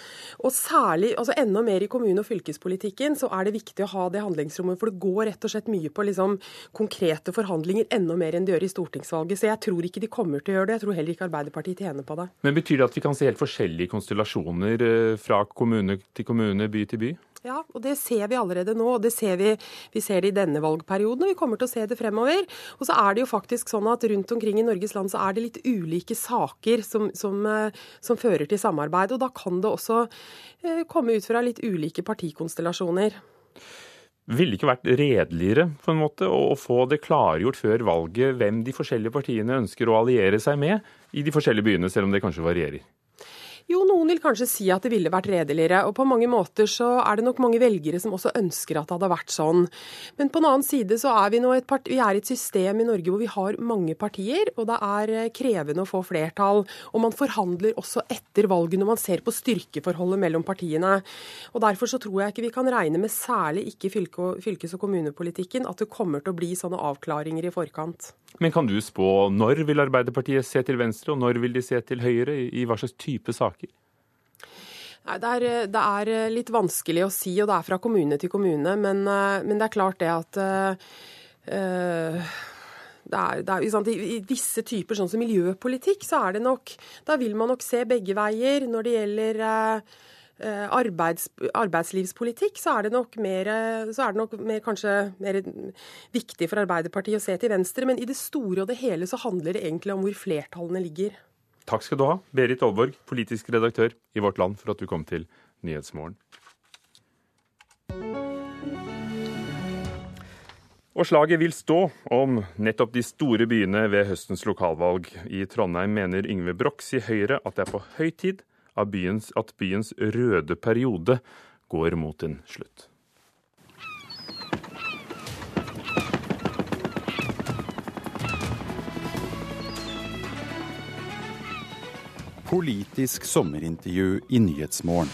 Og særlig, altså enda mer i kommune- og fylkespolitikken, så er det viktig å ha det handlingsrommet. For det går rett og slett mye på liksom, konkrete forhandlinger, enda mer enn det gjør i stortingsvalget. Så jeg tror ikke de kommer til å gjøre det. Jeg tror heller ikke Arbeiderpartiet tjener på det. Men Betyr det at vi kan se helt forskjellige konstellasjoner fra kommune til kommune, by til by? Ja, og det ser vi allerede nå. og det ser vi, vi ser det i denne valgperioden, og vi kommer til å se det fremover. Og så er det jo faktisk sånn at rundt omkring i Norges land så er det litt ulike saker som, som, eh, som fører til samarbeid. Og da kan det også eh, komme ut fra litt ulike partikonstellasjoner. Ville det ikke vært redeligere på en måte å få det klargjort før valget hvem de forskjellige partiene ønsker å alliere seg med i de forskjellige byene, selv om det kanskje varierer? Jo, noen vil kanskje si at det ville vært redeligere. Og på mange måter så er det nok mange velgere som også ønsker at det hadde vært sånn. Men på en annen side så er vi nå et, vi er et system i Norge hvor vi har mange partier, og det er eh, krevende å få flertall. Og man forhandler også etter valget når man ser på styrkeforholdet mellom partiene. Og derfor så tror jeg ikke vi kan regne med, særlig ikke fylkes- og kommunepolitikken, at det kommer til å bli sånne avklaringer i forkant. Men kan du spå når vil Arbeiderpartiet se til venstre, og når vil de se til høyre, i hva slags type saker? Nei, det er, det er, litt vanskelig å si, og det er fra kommune til kommune. Men, eh, men det er klart det at uh, det er, det er, I visse typer, sånn som miljøpolitikk, så er det nok Da vil man nok se begge veier. Når det gjelder Eh, arbeids, arbeidslivspolitikk, så er det nok, mer, så er det nok mer, kanskje mer viktig for Arbeiderpartiet å se til venstre. Men i det store og det hele så handler det egentlig om hvor flertallene ligger. Takk skal du ha, Berit Aalborg, politisk redaktør i Vårt Land, for at du kom til Nyhetsmorgen. Og slaget vil stå om nettopp de store byene ved høstens lokalvalg. I Trondheim mener Yngve Brox i Høyre at det er på høy tid byens, at byens røde periode går mot en slutt. Politisk sommerintervju i Nyhetsmorgen.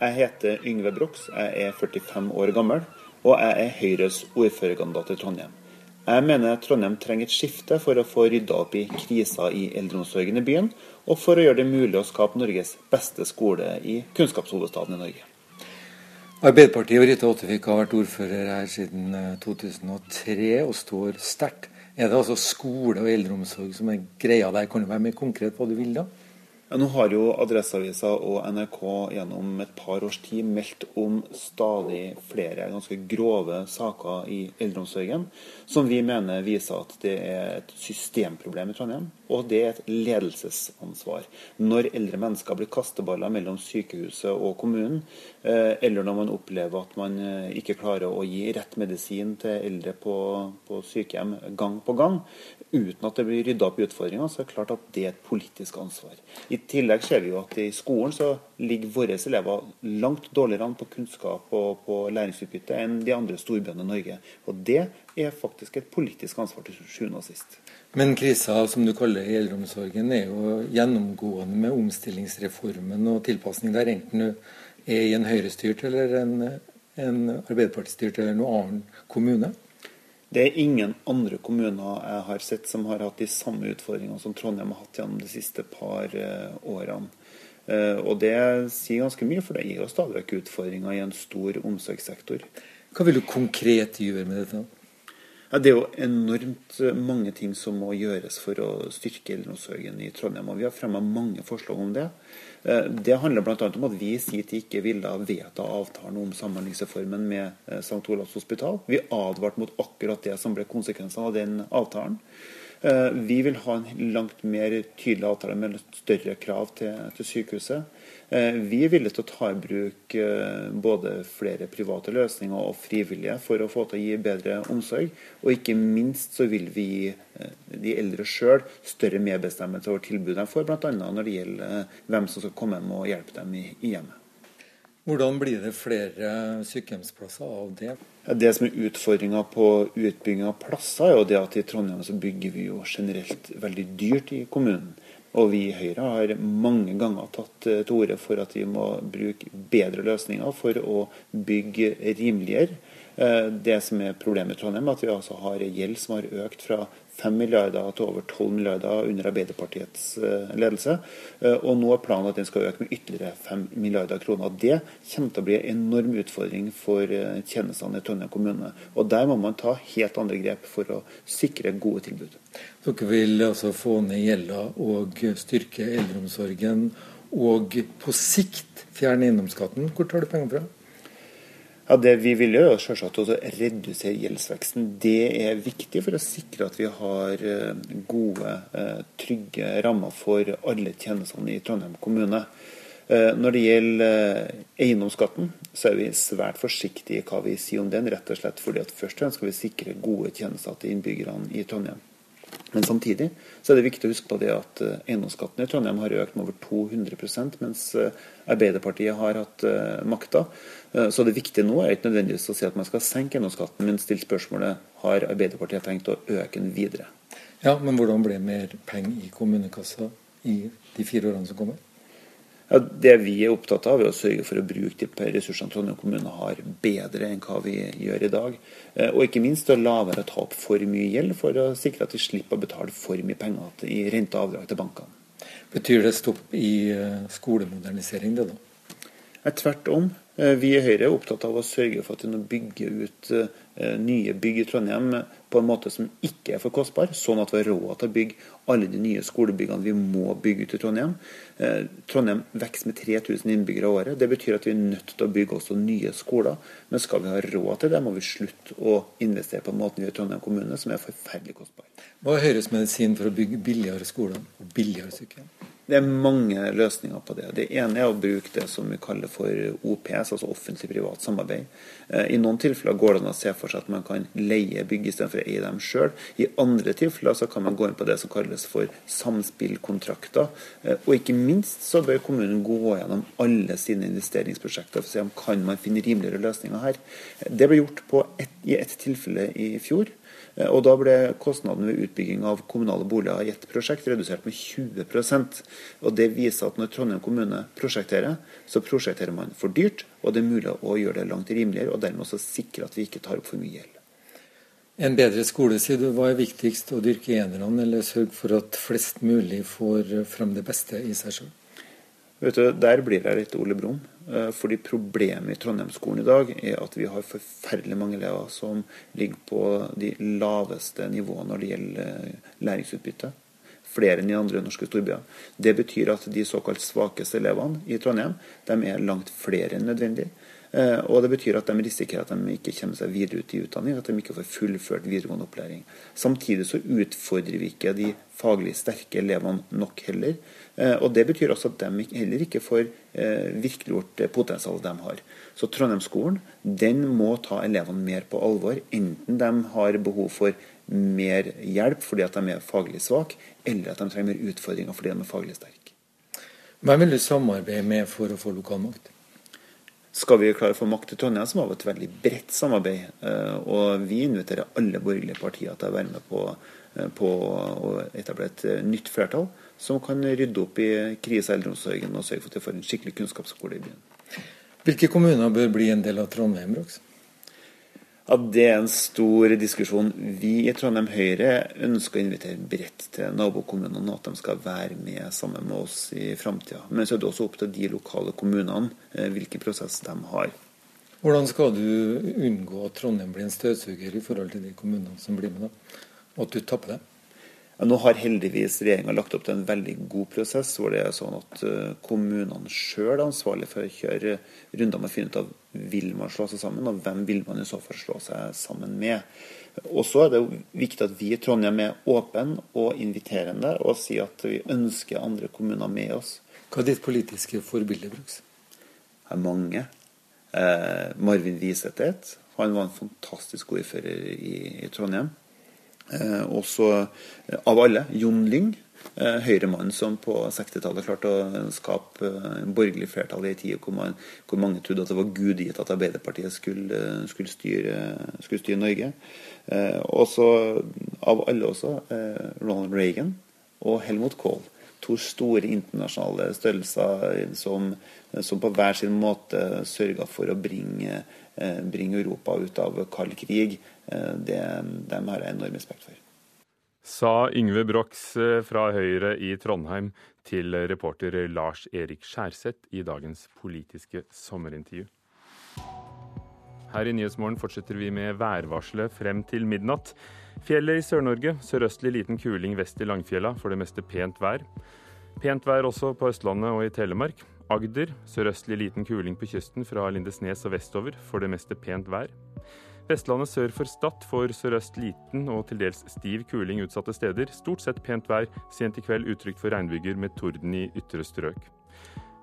Jeg heter Yngve Brox, jeg er 45 år gammel, og jeg er Høyres ordførerkandidat i Trondheim. Jeg mener Trondheim trenger et skifte for å få rydda opp i krisa i eldreomsorgen i byen, og for å gjøre det mulig å skape Norges beste skole i kunnskapshovedstaden i Norge. Arbeiderpartiet og Rita Ottervik har vært ordfører her siden 2003 eh, og står sterkt. Er det altså skole og eldreomsorg som er greia der? Kan du være mer konkret på hva du vil da? Ja, nå har jo Adresseavisa og NRK gjennom et par års tid meldt om stadig flere ganske grove saker i eldreomsorgen, som vi mener viser at det er et systemproblem i Trondheim, og det er et ledelsesansvar. Når eldre mennesker blir kasteballer mellom sykehuset og kommunen, eh, eller når man opplever at man eh, ikke klarer å gi rett medisin til eldre på, på sykehjem gang på gang, uten at det blir rydda opp i utfordringene, så er det klart at det er et politisk ansvar. I tillegg ser vi jo at i skolen så ligger våre elever langt dårligere an på kunnskap og på læringsutbytte enn de andre storbyene i Norge. Og det er faktisk et politisk ansvar til sjuende og sist. Men krisa som du kaller eldreomsorgen er jo gjennomgående med omstillingsreformen og tilpasning der, enten du er i en høyrestyrt eller en, en arbeiderpartistyrt eller noen annen kommune. Det er ingen andre kommuner jeg har sett som har hatt de samme utfordringene som Trondheim har hatt gjennom de siste par eh, årene. Eh, og Det sier ganske mye, for det gir jo stadig vekk utfordringer i en stor omsorgssektor. Hva vil du konkret gjøre med dette? Ja, det er jo enormt mange ting som må gjøres for å styrke eldreomsorgen i Trondheim. og Vi har fremma mange forslag om det. Eh, det handler bl.a. om at vi i sin tid ikke ville vedta avtalen om Samhandlingsreformen med eh, St. Olavs hospital. Vi advarte mot akkurat det som ble konsekvensene av den avtalen. Eh, vi vil ha en langt mer tydelig avtale med større krav til, til sykehuset. Eh, vi er villige til å ta i bruk eh, både flere private løsninger og frivillige for å få til å gi bedre omsorg. Og ikke minst så vil vi gi eh, de eldre sjøl større medbestemmelse over tilbudet de får, bl.a. når det gjelder hvem som skal komme hjem og hjelpe dem i, i hjemmet. Hvordan blir det flere sykehjemsplasser av det? Det som er utfordringa på utbygging av plasser, er jo det at i Trondheim så bygger vi jo generelt veldig dyrt i kommunen. Og vi i Høyre har mange ganger tatt eh, til orde for at vi må bruke bedre løsninger for å bygge rimeligere. Eh, det som er problemet i Trondheim, er at vi altså har gjeld som har økt fra 5 milliarder til over 12 milliarder under Arbeiderpartiets eh, ledelse. Eh, og nå er planen at den skal øke med ytterligere 5 milliarder kroner. Det kommer til å bli en enorm utfordring for eh, tjenestene i Trondheim kommune. Og der må man ta helt andre grep for å sikre gode tilbud. Dere vil altså få ned gjelda og styrke eldreomsorgen, og på sikt fjerne eiendomsskatten. Hvor tar du penger fra? Ja, Det vi vil gjøre, er selvsagt å redusere gjeldsveksten. Det er viktig for å sikre at vi har eh, gode, eh, trygge rammer for alle tjenestene i Trondheim kommune. Eh, når det gjelder eiendomsskatten, så er vi svært forsiktige i hva vi sier om den. Rett og slett fordi at først og fremst skal vi sikre gode tjenester til innbyggerne i Trondheim. Men samtidig så er det viktig å huske på det at eh, eiendomsskatten i Trondheim har økt med over 200% mens eh, Arbeiderpartiet har hatt uh, makta. Så det viktige nå er ikke nødvendigvis å si at man skal senke eiendomsskatten, men stille spørsmålet har Arbeiderpartiet tenkt å øke den videre. Ja, Men hvordan ble mer penger i kommunekassa i de fire årene som kommer? Ja, det vi er opptatt av, er å sørge for å bruke de ressursene Trondheim kommune har, bedre enn hva vi gjør i dag. Eh, og ikke minst å la være å ta opp for mye gjeld, for å sikre at de slipper å betale for mye penger i rente og avdrag til bankene. Betyr det stopp i eh, skolemodernisering, det da? Tvert om. Eh, vi i Høyre er opptatt av å sørge for at vi nå bygger ut nye bygg i Trondheim på en måte som ikke er for kostbar, sånn at vi har råd til å bygge alle de nye skolebyggene vi må bygge ut i Trondheim. Eh, Trondheim vokser med 3000 innbyggere i året. Det betyr at vi er nødt til å bygge også nye skoler. Men skal vi ha råd til det, må vi slutte å investere på en gjør i Trondheim kommune, som er forferdelig kostbar. Hva er Høyres medisin for å bygge billigere skoler og billigere sykehjem? Det er mange løsninger på det. Det ene er å bruke det som vi kaller for OPS, altså offentlig-privat samarbeid. Eh, I noen tilfeller går det an å se for seg at man kan leie bygg istedenfor å eie dem sjøl. I andre tilfeller så kan man gå inn på det som kalles for samspillkontrakter. Eh, og ikke minst så bør kommunen gå gjennom alle sine investeringsprosjekter for å se om kan man finne rimeligere løsninger her. Det ble gjort et, i ett tilfelle i fjor. Eh, og Da ble kostnaden ved utbygging av kommunale boliger i ett prosjekt redusert med 20% og Det viser at når Trondheim kommune prosjekterer, så prosjekterer man for dyrt, og det er mulig å gjøre det langt rimeligere, og dermed også sikre at vi ikke tar opp for mye gjeld. En bedre skole, sier du. Hva er viktigst, å dyrke enerne eller sørge for at flest mulig får frem det beste i seg sjøl? Vet du, Der blir jeg litt Ole Brumm. Eh, fordi Problemet i Trondheimsskolen i dag er at vi har forferdelig mange elever som ligger på de laveste nivåene når det gjelder eh, læringsutbytte. Flere enn i andre norske storbyer. Det betyr at de såkalt svakeste elevene i Trondheim de er langt flere enn nødvendig. Eh, og det betyr at de risikerer at de ikke kommer seg videre ut i utdanning, at de ikke får fullført videregående opplæring. Samtidig så utfordrer vi ikke de faglig sterke elevene nok heller. Eh, og Det betyr også at de heller ikke får eh, virkeliggjort potensialet de har. Så Trondheimsskolen den må ta elevene mer på alvor, enten de har behov for mer hjelp fordi at de er faglig svake, eller at de trenger mer utfordringer fordi de er faglig sterke. Hvem vil du samarbeide med for å få lokalmakt? Skal vi klare å få makt til Trondheim, så må vi ha et veldig bredt samarbeid. Eh, og vi inviterer alle borgerlige partier til å være med på, eh, på å etablere et eh, nytt flertall som kan rydde opp i krise i eldreomsorgen og sørge for at vi får en skikkelig kunnskapsskole i byen. Hvilke kommuner bør bli en del av Trondheim, Brox? Ja, Det er en stor diskusjon. Vi i Trondheim Høyre ønsker å invitere bredt til nabokommunene, at de skal være med sammen med oss i framtida. Men så er det også opp til de lokale kommunene eh, hvilken prosess de har. Hvordan skal du unngå at Trondheim blir en støvsuger i forhold til de kommunene som blir med, da? og at du tapper det? Nå har heldigvis regjeringa lagt opp til en veldig god prosess, hvor det er sånn at eh, kommunene sjøl er ansvarlig for å kjøre runder med å finne ut av vil man slå seg sammen, og hvem vil man i så fall slå seg sammen med. Og så er det viktig at vi i Trondheim er åpne og inviterende, og sier at vi ønsker andre kommuner med oss. Hva er ditt politiske forbilde, Bruks? Det er mange. Eh, Marvin Wiseth Han var en fantastisk ordfører i, i Trondheim. Eh, og eh, av alle, Jon Lyng. Eh, Høyremannen som på 60-tallet klarte å skape en borgerlig flertall i en tid hvor, man, hvor, mange trodde at det var gudgitt at Arbeiderpartiet skulle, skulle, styre, skulle styre, Norge. Eh, og av alle også Ronald Reagan og Helmut Kohl. To store internasjonale størrelser som, som på hver sin måte sørga for å bringe, bringe Europa ut av kald krig det, dem har jeg enorm respekt for. Sa Yngve Brox eh, fra Høyre i Trondheim til reporter Lars Erik Skjærseth i dagens Politiske sommerintervju. Her i Nyhetsmorgen fortsetter vi med værvarselet frem til midnatt. Fjellet i Sør-Norge, sørøstlig liten kuling vest i Langfjella, for det meste pent vær. Pent vær også på Østlandet og i Telemark. Agder, sørøstlig liten kuling på kysten fra Lindesnes og vestover, for det meste pent vær. Vestlandet sør for Stad får sørøst liten og til dels stiv kuling utsatte steder. Stort sett pent vær, sent i kveld utrygt for regnbyger med torden i ytre strøk.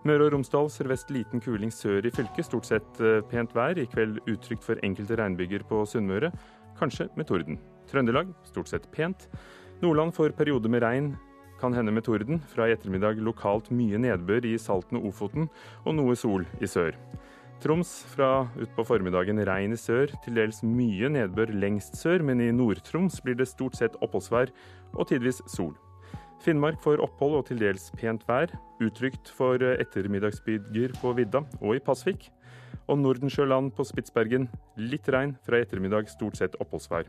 Møre og Romsdal sørvest liten kuling sør i fylket, stort sett eh, pent vær. I kveld utrygt for enkelte regnbyger på Sunnmøre, kanskje med torden. Trøndelag stort sett pent. Nordland får perioder med regn, kan hende med torden. Fra i ettermiddag lokalt mye nedbør i Salten og Ofoten, og noe sol i sør. Troms fra utpå formiddagen regn i sør, til dels mye nedbør lengst sør, men i Nord-Troms blir det stort sett oppholdsvær og tidvis sol. Finnmark får opphold og til dels pent vær, utrygt for ettermiddagsbyger på vidda og i Pasvik. Og Nordensjøland på Spitsbergen litt regn, fra i ettermiddag stort sett oppholdsvær.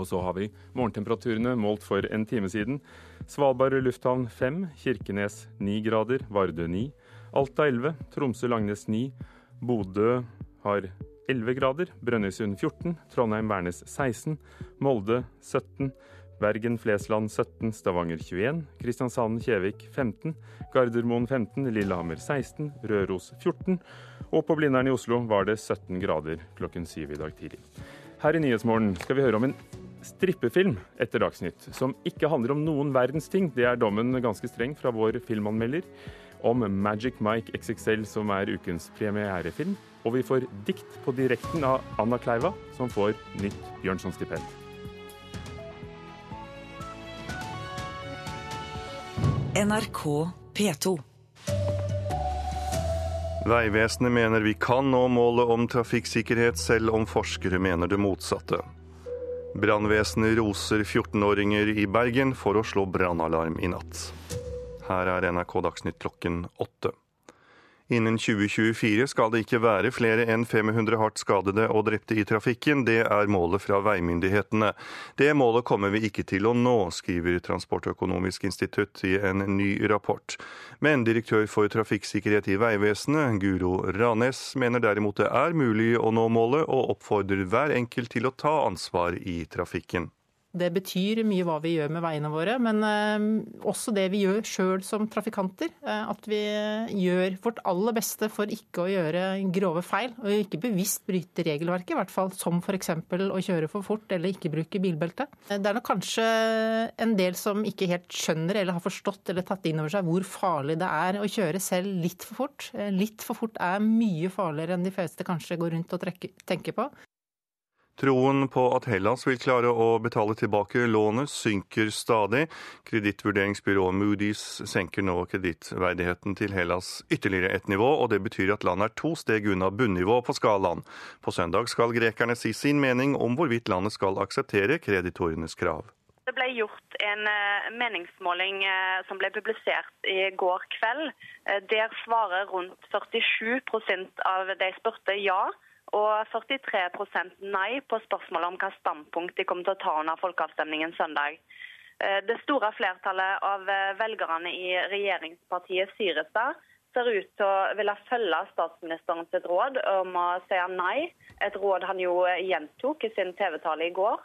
Og så har vi morgentemperaturene målt for en time siden. Svalbard lufthavn 5, Kirkenes 9 grader, Vardø 9, Alta 11, Tromsø-Langnes 9 Bodø har 11 grader, Brønnøysund 14, Trondheim-Værnes 16, Molde 17, Bergen-Flesland 17, Stavanger 21, Kristiansand-Kjevik 15, Gardermoen 15, Lillehammer 16, Røros 14, og på Blindern i Oslo var det 17 grader klokken syv i dag tidlig. Her i Nyhetsmorgen skal vi høre om en strippefilm etter Dagsnytt, som ikke handler om noen verdens ting. Det er dommen ganske streng fra vår filmanmelder om Magic Mike XXL, som er ukens premierefilm. Og vi får dikt på direkten av Anna Kleiva, som får nytt Bjørnson-stipend. NRK P2. Vegvesenet mener vi kan nå målet om trafikksikkerhet, selv om forskere mener det motsatte. Brannvesenet roser 14-åringer i Bergen for å slå brannalarm i natt. Her er NRK Dagsnytt klokken åtte. Innen 2024 skal det ikke være flere enn 500 hardt skadede og drepte i trafikken. Det er målet fra veimyndighetene. Det målet kommer vi ikke til å nå, skriver Transportøkonomisk institutt i en ny rapport. Men direktør for trafikksikkerhet i Vegvesenet, Guro Ranes, mener derimot det er mulig å nå målet, og oppfordrer hver enkelt til å ta ansvar i trafikken. Det betyr mye hva vi gjør med veiene våre, men eh, også det vi gjør sjøl som trafikanter. Eh, at vi gjør vårt aller beste for ikke å gjøre grove feil, og ikke bevisst bryte regelverket, i hvert fall som f.eks. å kjøre for fort eller ikke bruke bilbelte. Eh, det er nok kanskje en del som ikke helt skjønner eller har forstått eller tatt inn over seg hvor farlig det er å kjøre selv litt for fort. Litt for fort er mye farligere enn de fleste kanskje går rundt og tenker på. Troen på at Hellas vil klare å betale tilbake lånet, synker stadig. Kredittvurderingsbyrået Moody's senker nå kredittverdigheten til Hellas ytterligere et nivå, og det betyr at landet er to steg unna bunnivå på skalaen. På søndag skal grekerne si sin mening om hvorvidt landet skal akseptere kreditorenes krav. Det ble gjort en eh, meningsmåling eh, som ble publisert i går kveld. Eh, der svarer rundt 47% av de spurte ja og 43% nei på spørsmålet om hva standpunkt de kommer til å ta under folkeavstemningen søndag. Eh, det store flertallet av eh, velgerne i regjeringspartiet Syrestad ser ut til å ville følge statsministerens råd om å si nei, et råd han jo eh, gjentok i sin TV-tale i går.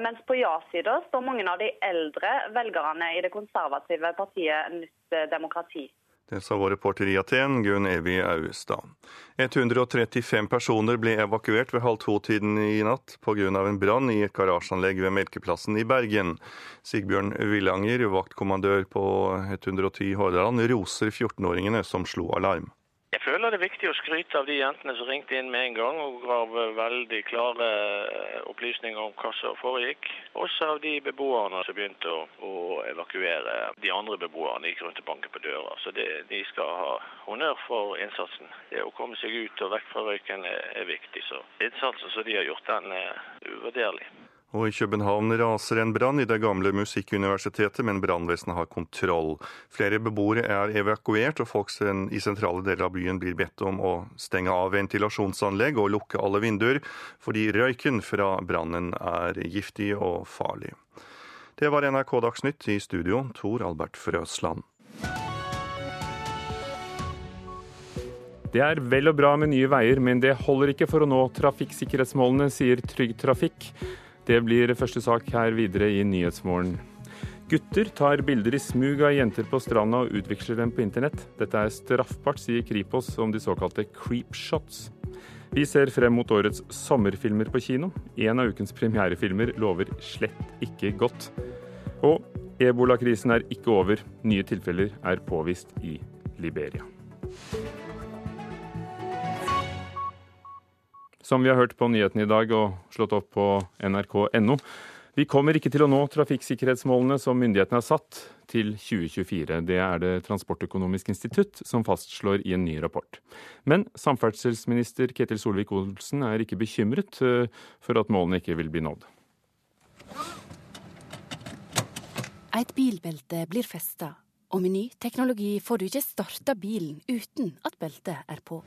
Mens på ja-sida står mange av de eldre velgerne i det konservative partiet Nytt demokrati. Det sa vår reporter i Aten, Gunn Evy Auestad. 135 personer ble evakuert ved halv to-tiden i natt pga. en brann i et garasjeanlegg ved Melkeplassen i Bergen. Sigbjørn Villanger, vaktkommandør på 110 Hordaland, roser 14-åringene som slo alarm. Jeg føler det er viktig å skryte av de jentene som ringte inn med en gang og gav veldig klare eh, opplysninger om hva som foregikk. Også av de beboerne som begynte å, å evakuere de andre beboerne. gikk rundt og banket på døra. Så det, de skal ha honnør for innsatsen. Det å komme seg ut og vekk fra røyken er, er viktig. Så innsatsen som de har gjort, den er uvurderlig. Og i København raser en brann i det gamle Musikkuniversitetet, men brannvesenet har kontroll. Flere beboere er evakuert, og folk i sentrale deler av byen blir bedt om å stenge av ventilasjonsanlegg og lukke alle vinduer, fordi røyken fra brannen er giftig og farlig. Det var NRK Dagsnytt i studio, Tor Albert Frøsland. Det er vel og bra med nye veier, men det holder ikke for å nå trafikksikkerhetsmålene, sier Trygg Trafikk. Det blir første sak her videre i Nyhetsmorgen. Gutter tar bilder i smug av jenter på stranda og utveksler dem på internett. Dette er straffbart, sier Kripos om de såkalte creepshots. Vi ser frem mot årets sommerfilmer på kino. En av ukens premierefilmer lover slett ikke godt. Og ebolakrisen er ikke over. Nye tilfeller er påvist i Liberia. Som vi har hørt på nyhetene i dag og slått opp på nrk.no. Vi kommer ikke til å nå trafikksikkerhetsmålene som myndighetene har satt til 2024. Det er det Transportøkonomisk institutt som fastslår i en ny rapport. Men samferdselsminister Ketil Solvik-Olsen er ikke bekymret eh, for at målene ikke vil bli nådd. Et bilbelte blir festa, og med ny teknologi får du ikke starta bilen uten at beltet er på.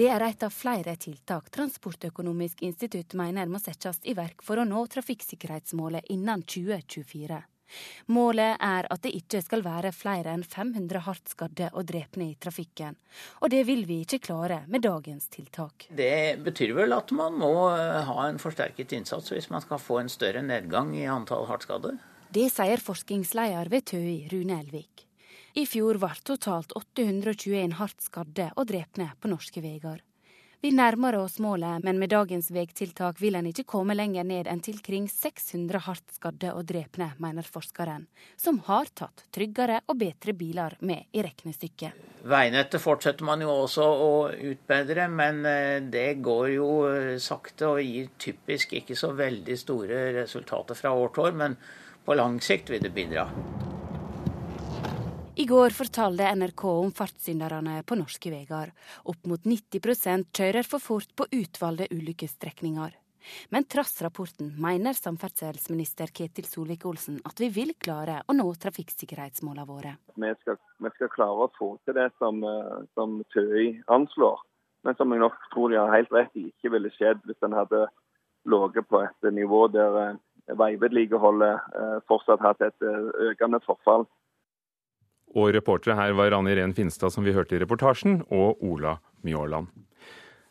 Det er et av flere tiltak Transportøkonomisk institutt mener må settes i verk for å nå trafikksikkerhetsmålet innen 2024. Målet er at det ikke skal være flere enn 500 hardt skadde og drepne i trafikken. Og det vil vi ikke klare med dagens tiltak. Det betyr vel at man må eh, ha en forsterket innsats hvis man skal få en større nedgang i antall hardt skadde? Det sier forskningsleder ved TØI, Rune Elvik. I fjor ble totalt 821 hardt skadde og drepne på norske veier. Vi nærmer oss målet, men med dagens veitiltak vil en ikke komme lenger ned enn til kring 600 hardt skadde og drepne, mener forskeren, som har tatt tryggere og bedre biler med i regnestykket. Veinettet fortsetter man jo også å utbedre, men eh, det går jo eh, sakte og gir typisk ikke så veldig store resultater fra år til år, men på lang sikt vil det bidra. I går fortalte NRK om fartssynderne på norske veier. Opp mot 90% kjører for fort på utvalgte ulykkesstrekninger. Men trass rapporten mener samferdselsminister Ketil Solvik-Olsen at vi vil klare å nå trafikksikkerhetsmålene våre. Vi skal, vi skal, klare å få til det som, eh, som TØI anslår, men som jeg nok tror de har helt rett i ikke ville skjedd hvis en hadde ligget på et nivå der eh, veivedlikeholdet eh, fortsatt hatt et økende forfall. Og reportere her var Anne Irén Finstad, som vi hørte i reportasjen, og Ola Mjåland.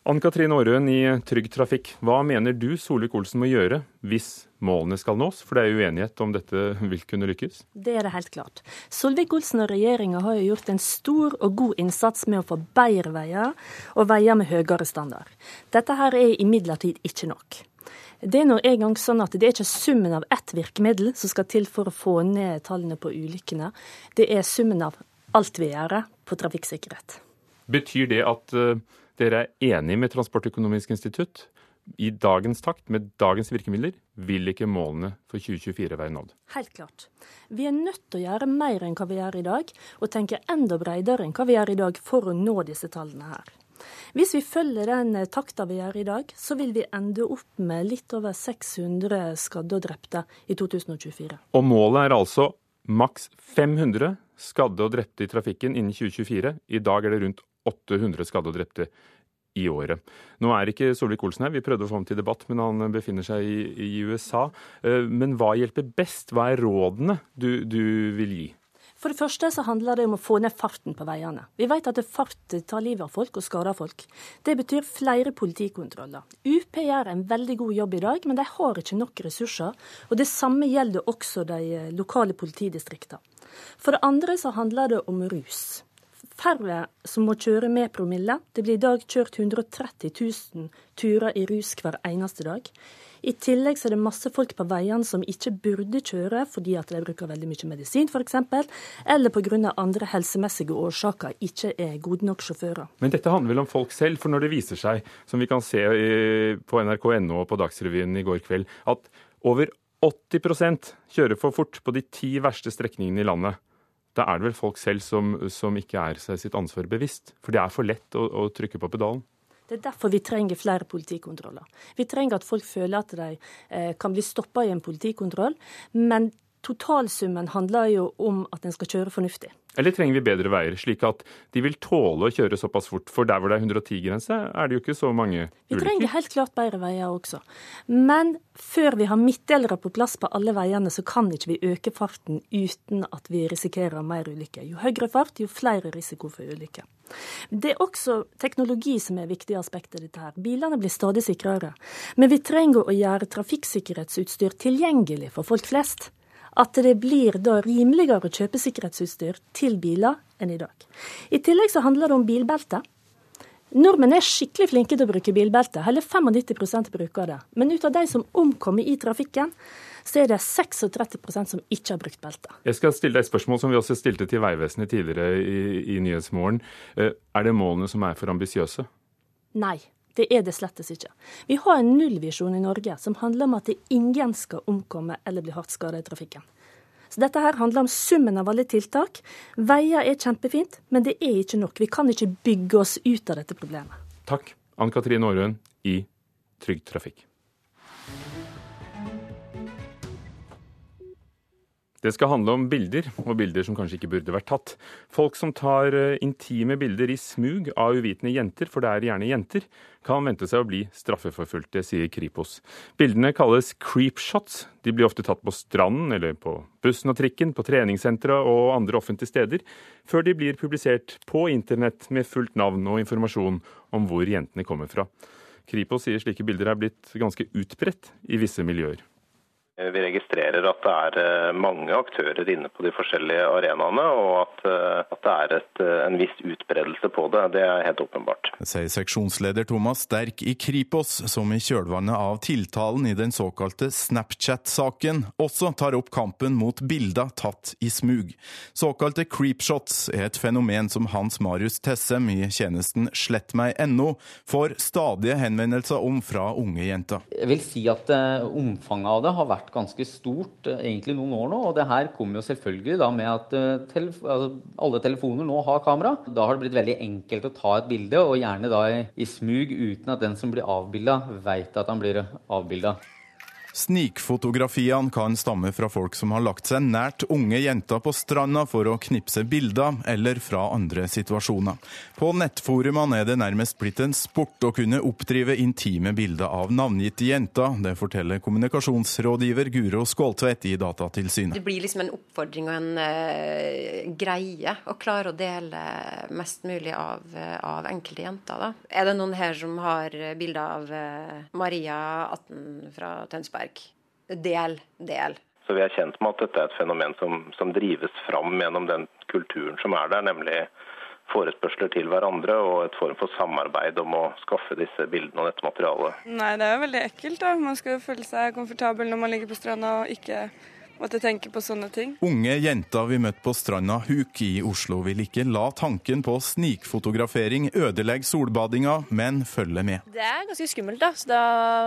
Ann Katrin Aarøen i Trygg Trafikk, hva mener du Solvik-Olsen må gjøre hvis målene skal nås? For det er uenighet om dette vil kunne lykkes? Det er det helt klart. Solvik-Olsen og regjeringa har jo gjort en stor og god innsats med å få bedre veier, og veier med høyere standard. Dette her er imidlertid ikke nok. Det er nå en gang sånn at det er ikke summen av ett virkemiddel som skal til for å få ned tallene på ulykkene. Det er summen av alt vi gjør på trafikksikkerhet. Betyr det at uh, dere er enig med Transportøkonomisk institutt? I dagens takt, med dagens virkemidler, vil ikke målene for 2024 være nådd? Helt klart. Vi er nødt til å gjøre mer enn hva vi gjør i dag, og tenke enda bredere enn hva vi gjør i dag for å nå disse tallene her. Hvis vi følger den eh, takta vi gjør i dag, så vil vi ende opp med litt over 600 skadde og drepte i 2024. Og målet er altså maks 500 skadde og drepte i trafikken innen 2024. I dag er det rundt 800 skadde og drepte i året. Nå er ikke Solvik-Olsen her, vi prøvde å få ham til debatt, men han befinner seg i, i USA. Eh, men hva hjelper best? Hva er rådene du, du vil gi? For det første så handler det om å få ned farten på veiene. Vi vet at fart tar livet av folk og skader folk. Det betyr flere politikontroller. UP gjør en veldig god jobb i dag, men de har ikke nok ressurser. Og det samme gjelder også de eh, lokale politidistriktene. For det andre så handler det om rus. Færre som må kjøre med promille. Det blir i dag kjørt 130 000 turer i rus hver eneste dag. I tillegg så er det masse folk på veiene som ikke burde kjøre fordi at de bruker veldig mye medisin f.eks., eller pga. andre helsemessige årsaker ikke er gode nok sjåfører. Men dette handler vel om folk selv, for når det viser seg, som vi kan se på nrk.no og på Dagsrevyen i går kveld, at over 80% kjører for fort på de ti verste strekningene i landet. Da er det vel folk selv som, som ikke er seg sitt ansvar bevisst. For det er for lett å, å trykke på pedalen. Det er derfor vi trenger flere politikontroller. Vi trenger at folk føler at de eh, kan bli stoppa i en politikontroll. Men totalsummen handler jo om at en skal kjøre fornuftig. Eller trenger vi bedre veier, slik at de vil tåle å kjøre såpass fort? For der hvor det er 110-grense, er det jo ikke så mange ulykker. Vi trenger helt klart bedre veier også. Men før vi har midtdelere på plass på alle veiene, så kan ikke vi øke farten uten at vi risikerer mer ulykker. Jo høyere fart, jo flere risiko for ulykker. Det er også teknologi som er viktig aspekt i dette. her. Bilene blir stadig sikrere. Men vi trenger å gjøre trafikksikkerhetsutstyr tilgjengelig for folk flest at det blir da rimeligere å kjøpe sikkerhetsutstyr til biler enn i dag. I tillegg så handler det om bilbelte. Nordmenn er skikkelig flinke til å bruke bilbelte. Hele 95% bruker det. Men ut av de som omkommer i trafikken, så er det 36% som ikke har brukt belte. Jeg skal stille deg et spørsmål som vi også stilte til Vegvesenet tidligere i, i Nyhetsmorgen. Eh, er det målene som er for ambisiøse? Nei. Det er det slettes ikke. Vi har en nullvisjon i Norge som handler om at ingen skal omkomme eller bli hardt skadet i trafikken. Så dette her handler om summen av alle tiltak. Veier er kjempefint, men det er ikke nok. Vi kan ikke bygge oss ut av dette problemet. Takk, Ann Katrin Aarøen i Trygg Trafikk. Det skal handle om bilder, og bilder som kanskje ikke burde vært tatt. Folk som tar eh, intime bilder i smug av uvitende jenter, for det er gjerne jenter, kan vente seg å bli straffeforfulgte, sier Kripos. Bildene kalles creepshots. De blir ofte tatt på stranden, eller på bussen og trikken, på treningssentre og andre offentlige steder, før de blir publisert på internett med fullt navn og informasjon om hvor jentene kommer fra. Kripos sier slike bilder er blitt ganske utbredt i visse miljøer. Vi registrerer at det er eh, mange aktører inne på de forskjellige arenaene, og at, eh, at det er et, eh, en viss utbredelse på det. Det er helt åpenbart. Sier seksjonsleder Thomas Sterk i Kripos, som i kjølvannet av tiltalen i den såkalte Snapchat-saken også tar opp kampen mot bilder tatt i smug. Såkalte creepshots er et fenomen som Hans Marius Tessem i tjenesten slettmeg.no får stadige henvendelser om fra unge jenter. Jeg vil si at omfanget av det har vært vært ganske stort eh, egentlig noen år nå. Og det her kommer jo selvfølgelig da med at eh, telef altså, alle telefoner nå har kamera. Da har det blitt veldig enkelt å ta et bilde, og gjerne da i, i smug uten at den som blir avbilda, veit at han blir avbilda. Snikfotografiene kan stamme fra folk som har lagt seg nært unge jenter på stranda for å knipse bilder, eller fra andre situasjoner. På nettforumene er det nærmest blitt en sport å kunne oppdrive intime bilder av navngitte jenter. Det forteller kommunikasjonsrådgiver Guro Skåltvedt i Datatilsynet. Det blir liksom en oppfordring og en uh, greie å klare å dele mest mulig av, uh, av enkelte jenter. Da. Er det noen her som har bilder av uh, Maria 18 fra Tønsberg? Del, del. Så Vi er kjent med at dette er et fenomen som, som drives fram gjennom den kulturen som er der, nemlig forespørsler til hverandre og et form for samarbeid om å skaffe disse bildene og dette materialet. Nei, det er jo veldig ekkelt. da. Man skal jo føle seg komfortabel når man ligger på stranda og ikke måtte tenker på sånne ting. Unge jenter vi møtte på stranda Huk i Oslo vil ikke la tanken på snikfotografering ødelegge solbadinga, men følge med. Det er ganske skummelt, da. Så da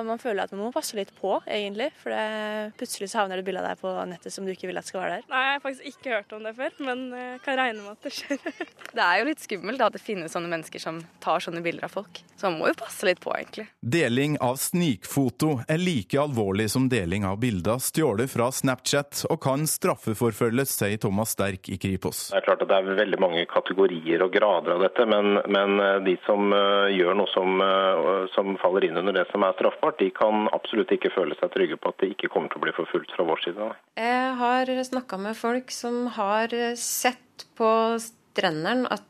man føler at man må passe litt på, egentlig. For det, plutselig så havner det bilde av deg på nettet som du ikke vil at skal være der. Nei, jeg har faktisk ikke hørt om det før, men jeg kan regne med at det skjer. det er jo litt skummelt da, at det finnes sånne mennesker som tar sånne bilder av folk. Så man må jo passe litt på, egentlig. Deling av snikfoto er like alvorlig som deling av bilder stjålet fra Snapchat kriminalitet og kan straffeforfølges, sier Thomas Sterk i Kripos. Det er klart at det er veldig mange kategorier og grader av dette, men, men eh, de som uh, gjør noe som, uh, som, faller inn under det som er straffbart, de kan absolutt ikke føle seg trygge på at de ikke kommer til å bli forfulgt fra vår side. Jeg har snakka med folk som har sett på strendene at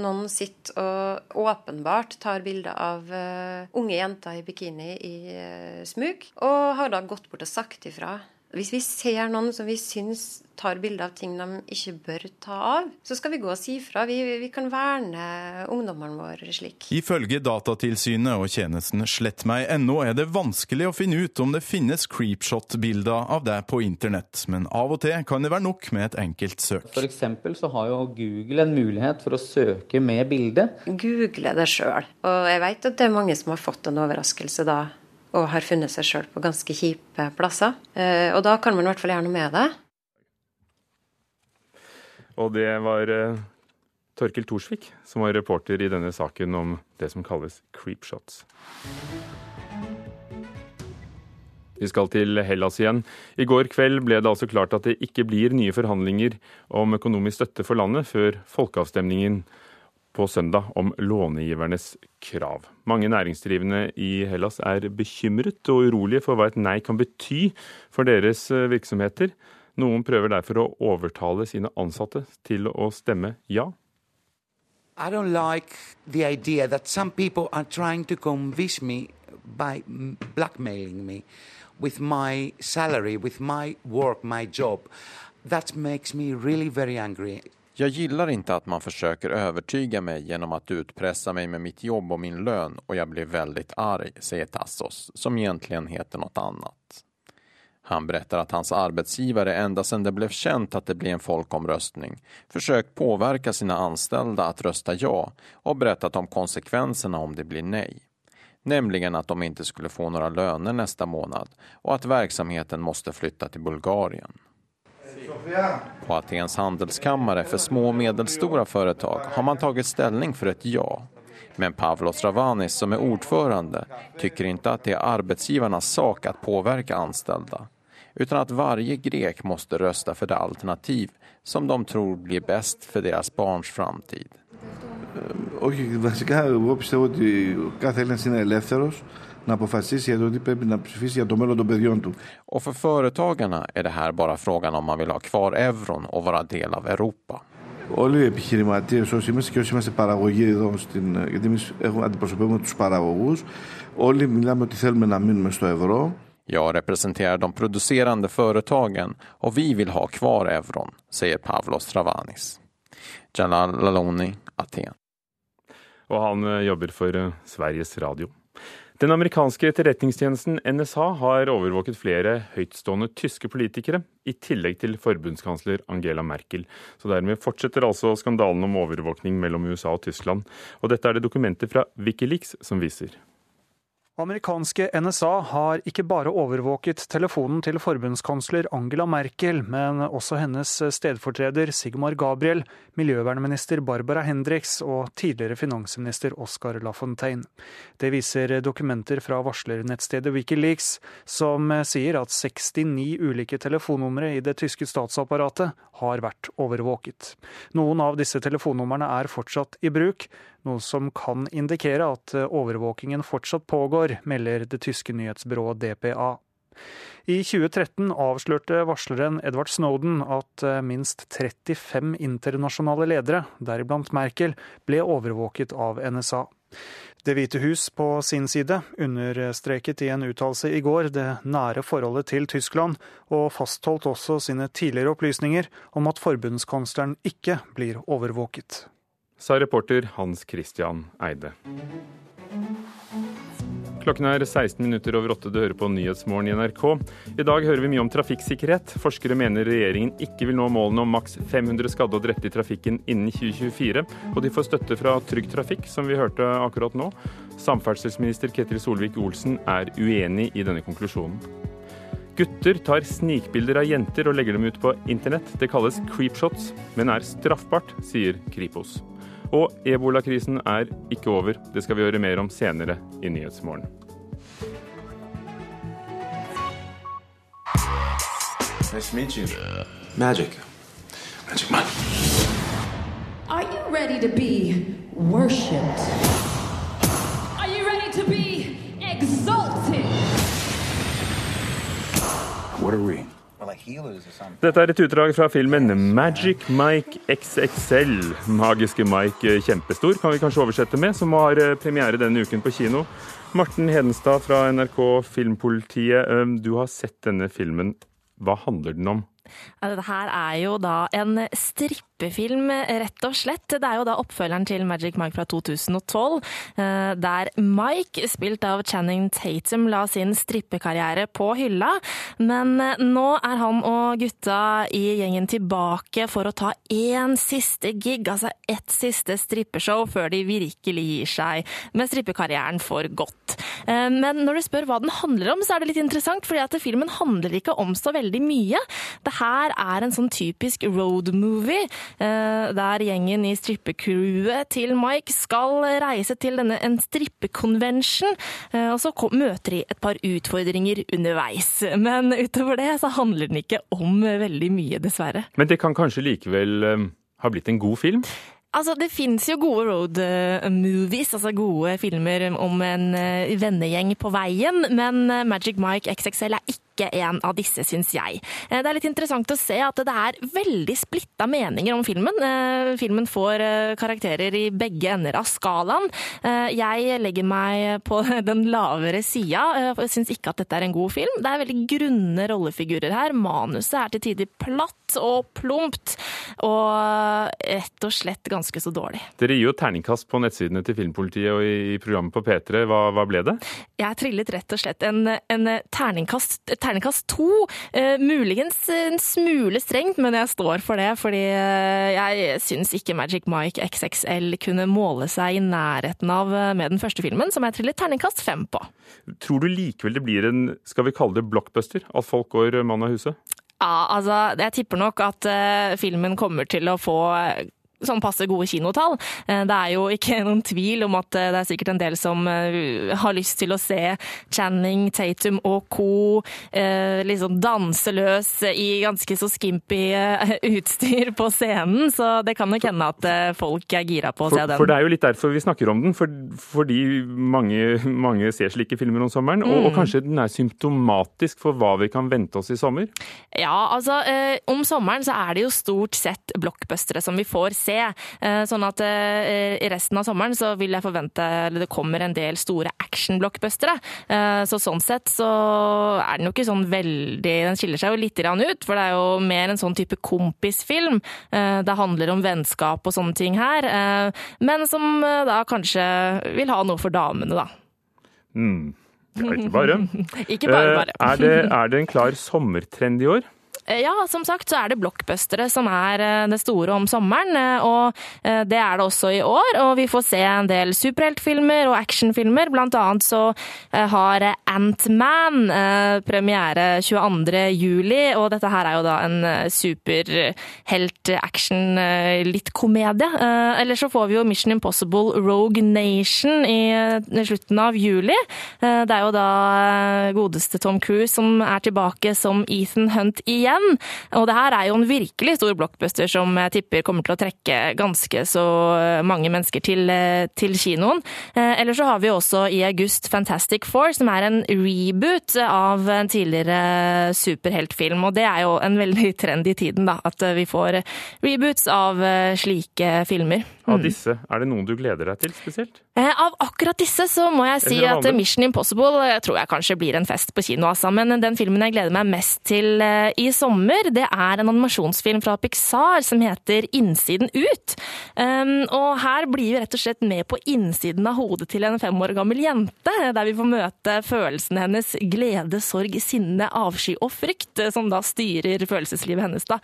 noen sitter og åpenbart tar bilder av unge jenter i bikini i smug, og har da gått bort og sagt ifra. Hvis vi ser noen som vi syns tar bilde av ting de ikke bør ta av, så skal vi gå og si fra. Vi, vi kan verne ungdommene våre slik. Ifølge Datatilsynet og tjenesten slettmeg.no er det vanskelig å finne ut om det finnes creepshot-bilder av deg på internett, men av og til kan det være nok med et enkelt søk. F.eks. så har jo Google en mulighet for å søke med bilde. Google det sjøl. Og jeg vet at det er mange som har fått en overraskelse da og har funnet seg sjøl på ganske kjipe plasser. Eh, og da kan man i hvert fall gjøre noe med det. Og det var Torkil Torkel Thorsvik som var reporter i denne saken om det som kalles creepshots. Vi skal til Hellas igjen. I går kveld ble det altså klart at det ikke blir nye forhandlinger om økonomisk støtte for landet før folkeavstemningen på søndag om lånegivernes krav. Mange næringsdrivende i Hellas er bekymret og urolige for hva et nei kan bety for deres eh, virksomheter. Noen prøver derfor å overtale sine ansatte til å stemme ja. I don't like the idea that some people are trying to convince me by blackmailing me with my salary, with my work, my job. That makes me really very angry. Jag gillar inte att man försöker övertyga mig genom att utpressa mig med mitt jobb och min lön och jag blir väldigt arg, säger Tassos, som egentligen heter något annat. Han berättar att hans arbetsgivare ända sedan det blev känt att det blir en folkomröstning försökt påverka sina anställda att rösta ja och berättat om konsekvenserna om det blir nej. Nämligen att de inte skulle få några löner nästa månad och att verksamheten måste flytta till Bulgarien. På Atens handelskammare för små och medelstora företag har man tagit ställning för ett ja. Men Pavlos Ravanis som är ordförande tycker inte att det är arbetsgivarnas sak att påverka anställda utan att varje grek måste rösta för det alternativ som de tror blir bäst för deras barns framtid. Όχι, βασικά εγώ πιστεύω ότι κάθε Έλληνας είναι ελεύθερος να αποφασίσει για το τι πρέπει να ψηφίσει για το μέλλον των παιδιών του. Och för företagarna är det här bara frågan om man vill ha kvar euron och vara del av Europa. Όλοι οι επιχειρηματίε, όσοι είμαστε και όσοι είμαστε παραγωγοί εδώ, στην, γιατί εμεί αντιπροσωπεύουμε του παραγωγού, όλοι μιλάμε ότι θέλουμε να μείνουμε στο ευρώ. Jag representerar de producerande företagen och vi vill ha kvar euron, säger Pavlos Travanis. Jalal Laloni, Aten. Og han eh, jobber for eh, Sveriges Radio. Den amerikanske etterretningstjenesten NSA har overvåket flere høytstående tyske politikere, i tillegg til forbundskansler Angela Merkel. Så dermed fortsetter altså skandalen om overvåkning mellom USA og Tyskland. Og dette er det dokumenter fra Wikileaks som viser. Amerikanske NSA har ikke bare overvåket telefonen til forbundskansler Angela Merkel, men også hennes stedfortreder Sigmar Gabriel, miljøvernminister Barbara Hendricks og tidligere finansminister Oscar Lafontaine. Det viser dokumenter fra varslernettstedet Wikileaks, som sier at 69 ulike telefonnumre i det tyske statsapparatet har vært overvåket. Noen av disse telefonnumrene er fortsatt i bruk, noe som kan indikere at overvåkingen fortsatt pågår, melder det tyske nyhetsbyrået DPA. I 2013 avslørte varsleren Edvard Snowden at minst 35 internasjonale ledere, deriblant Merkel, ble overvåket av NSA. Det hvite hus på sin side understreket i en uttalelse i går det nære forholdet til Tyskland, og fastholdt også sine tidligere opplysninger om at forbundskansleren ikke blir overvåket sa reporter Hans Christian Eide. Klokken er 16 minutter over åtte. Du hører på Nyhetsmorgen i NRK. I dag hører vi mye om trafikksikkerhet. Forskere mener regjeringen ikke vil nå målene om maks 500 skadde og drepte i trafikken innen 2024. Og de får støtte fra Trygg Trafikk, som vi hørte akkurat nå. Samferdselsminister Ketil Solvik-Olsen er uenig i denne konklusjonen. Gutter tar snikbilder av jenter og legger dem ut på internett. Det kalles creepshots, men er straffbart, sier Kripos. Og ebolakrisen er ikke over. Det skal vi høre mer om senere i Nyhetsmorgen. Nice. Magic. Magic man. Are you ready to be worshipped? Are you ready to be exalted? What are we? Dette er et utdrag fra filmen Magic Mike XXL. Magiske Mike kjempestor, kan vi kanskje oversette med, som har premiere denne uken på kino. Morten Hedenstad fra NRK Filmpolitiet, du har sett denne filmen. Hva handler den om? Dette her er jo da en strippefilm, rett og slett. Det er jo da oppfølgeren til Magic Mike fra 2012, der Mike, spilt av Channing Tatum, la sin strippekarriere på hylla. Men nå er han og gutta i gjengen tilbake for å ta én siste gig, altså ett siste strippeshow, før de virkelig gir seg med strippekarrieren for godt. Men når du spør hva den handler om, så er det litt interessant, fordi at filmen handler ikke om så veldig mye. Det her er en sånn typisk road movie, der gjengen i strippecrewet til Mike skal reise til denne, en strippekonvensjon. og så møter de et par utfordringer underveis. Men utover det så handler den ikke om veldig mye, dessverre. Men det kan kanskje likevel ha blitt en god film? Altså, Det fins jo gode road movies, altså gode filmer om en vennegjeng på veien, men Magic Mike XXL er ikke en av disse, syns jeg. Det er litt interessant å se at det er veldig splitta meninger om filmen. Filmen får karakterer i begge ender av skalaen. Jeg legger meg på den lavere sida, syns ikke at dette er en god film. Det er veldig grunne rollefigurer her. Manuset er til tider platt og plumpt, og rett og slett ganske så dårlig. Dere gir jo terningkast på nettsidene til Filmpolitiet og i programmet på P3. Hva, hva ble det? Jeg trillet rett og slett en, en terningkast, terningkast to. Uh, muligens en smule strengt, men jeg står for det. Fordi uh, jeg syns ikke Magic Mike XXL kunne måle seg i nærheten av uh, med den første filmen, som jeg triller terningkast fem på. Tror du likevel det blir en, skal vi kalle det blockbuster? At folk går mann av huset? Ja, altså, jeg tipper nok at filmen kommer til å få sånn passe gode kinotall. Det er jo ikke noen tvil om at det er sikkert en del som har lyst til å se Channing Tatum og co. liksom danse løs i ganske så skimpy utstyr på scenen, så det kan nok hende at folk er gira på å for, se den. For det er jo litt derfor vi snakker om den, for, fordi mange, mange ser slike filmer om sommeren, og, Mm. og kanskje den er symptomatisk for hva vi kan vente oss i sommer? Ja, altså eh, om sommeren så er det jo stort sett blockbustere som vi får se. Eh, sånn at eh, i resten av sommeren så vil jeg forvente eller det kommer en del store action-blockbustere. Eh, så sånn sett så er den jo ikke sånn veldig Den skiller seg jo litt ut, for det er jo mer en sånn type kompisfilm. Eh, det handler om vennskap og sånne ting her, eh, men som eh, da kanskje vil ha noe for damene, da. Mm. Ja, ikke bare. Ikke bare, Eh, bare. Er det, er det en klar sommertrend i år? Ja, som sagt så er det blockbustere som er det store om sommeren. Og det er det også i år. Og vi får se en del superheltfilmer og actionfilmer. Blant annet så har Ant-Man premiere 22. juli, og dette her er jo da en superhelt-action, litt komedie. Eller så får vi jo Mission Impossible Rogue Nation i slutten av juli. Det er jo da godeste Tom Cruise som er tilbake som Ethan Hunt igjen. Og det her er jo en virkelig stor blockbuster som jeg tipper kommer til å trekke ganske så mange mennesker til, til kinoen. Eller så har vi også i august Fantastic Four, som er en reboot av en tidligere superheltfilm. Og det er jo en veldig trend i tiden, da, at vi får reboots av slike filmer. Av disse, er det noen du gleder deg til spesielt? Av akkurat disse så må jeg si at Mission Impossible jeg tror jeg kanskje blir en fest på kino, altså. Men den filmen jeg gleder meg mest til i sommer, det er en animasjonsfilm fra Pixar som heter Innsiden ut. Um, og her blir vi rett og slett med på innsiden av hodet til en fem år gammel jente, der vi får møte følelsene hennes glede, sorg, sinne, avsky og frykt, som da styrer følelseslivet hennes. da.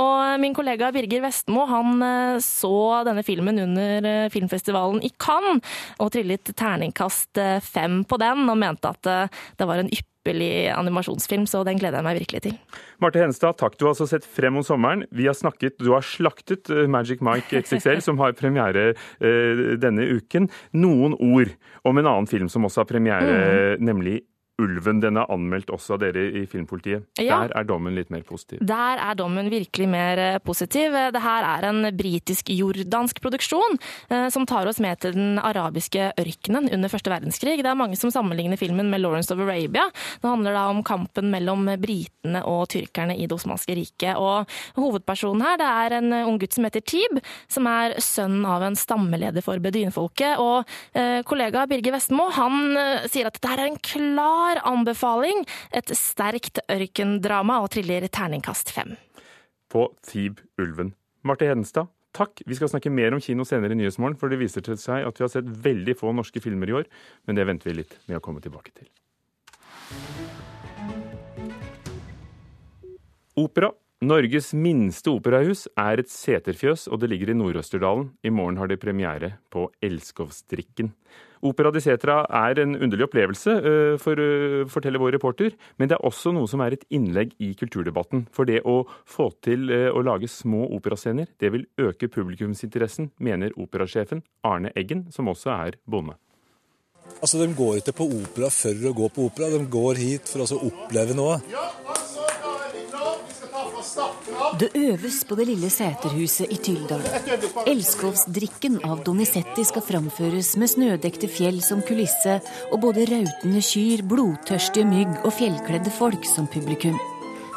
Og min kollega Birger Vestmo han så denne filmen under filmfestivalen i Cannes og trillet terningkast fem på den, og mente at det var en ypperlig animasjonsfilm, så den gleder jeg meg virkelig til. Marte Henstad, takk. Du har altså sett frem om sommeren. Vi har snakket, Du har slaktet Magic Mike XXL, som har premiere denne uken. Noen ord om en annen film som også har premiere, mm. nemlig Ulven. Den er anmeldt også av dere i Filmpolitiet. Ja. Der er dommen litt mer positiv. Der er dommen virkelig mer positiv. Det her er en britisk-jordansk produksjon som tar oss med til den arabiske ørkenen under første verdenskrig. Det er mange som sammenligner filmen med Lawrence of Arabia. Det handler da om kampen mellom britene og tyrkerne i Det osmanske riket. Og hovedpersonen her det er en ung gutt som heter Tib, som er sønn av en stammeleder for beduinfolket. Og kollega Birger Vestmo han sier at dette er en klar anbefaling. Et sterkt ørkendrama og triller terningkast fem. På Tib Ulven. Marte Hedenstad, takk. Vi skal snakke mer om kino senere i Nyhetsmorgen, for det viser til seg at vi har sett veldig få norske filmer i år, men det venter vi litt med å komme tilbake til. Opera. Norges minste operahus er et seterfjøs, og det ligger i Nord-Østerdalen. I morgen har det premiere på Elskovsdrikken. Opera di Setra er en underlig opplevelse, for, forteller vår reporter, men det er også noe som er et innlegg i kulturdebatten. For det å få til å lage små operascener, det vil øke publikumsinteressen, mener operasjefen Arne Eggen, som også er bonde. Altså, De går ikke på opera for å gå på opera, de går hit for å oppleve noe. Det øves på det lille seterhuset i Tyldal. Elskovsdrikken av Donizetti skal framføres med snødekte fjell som kulisse, og både rautende kyr, blodtørstige mygg og fjellkledde folk som publikum.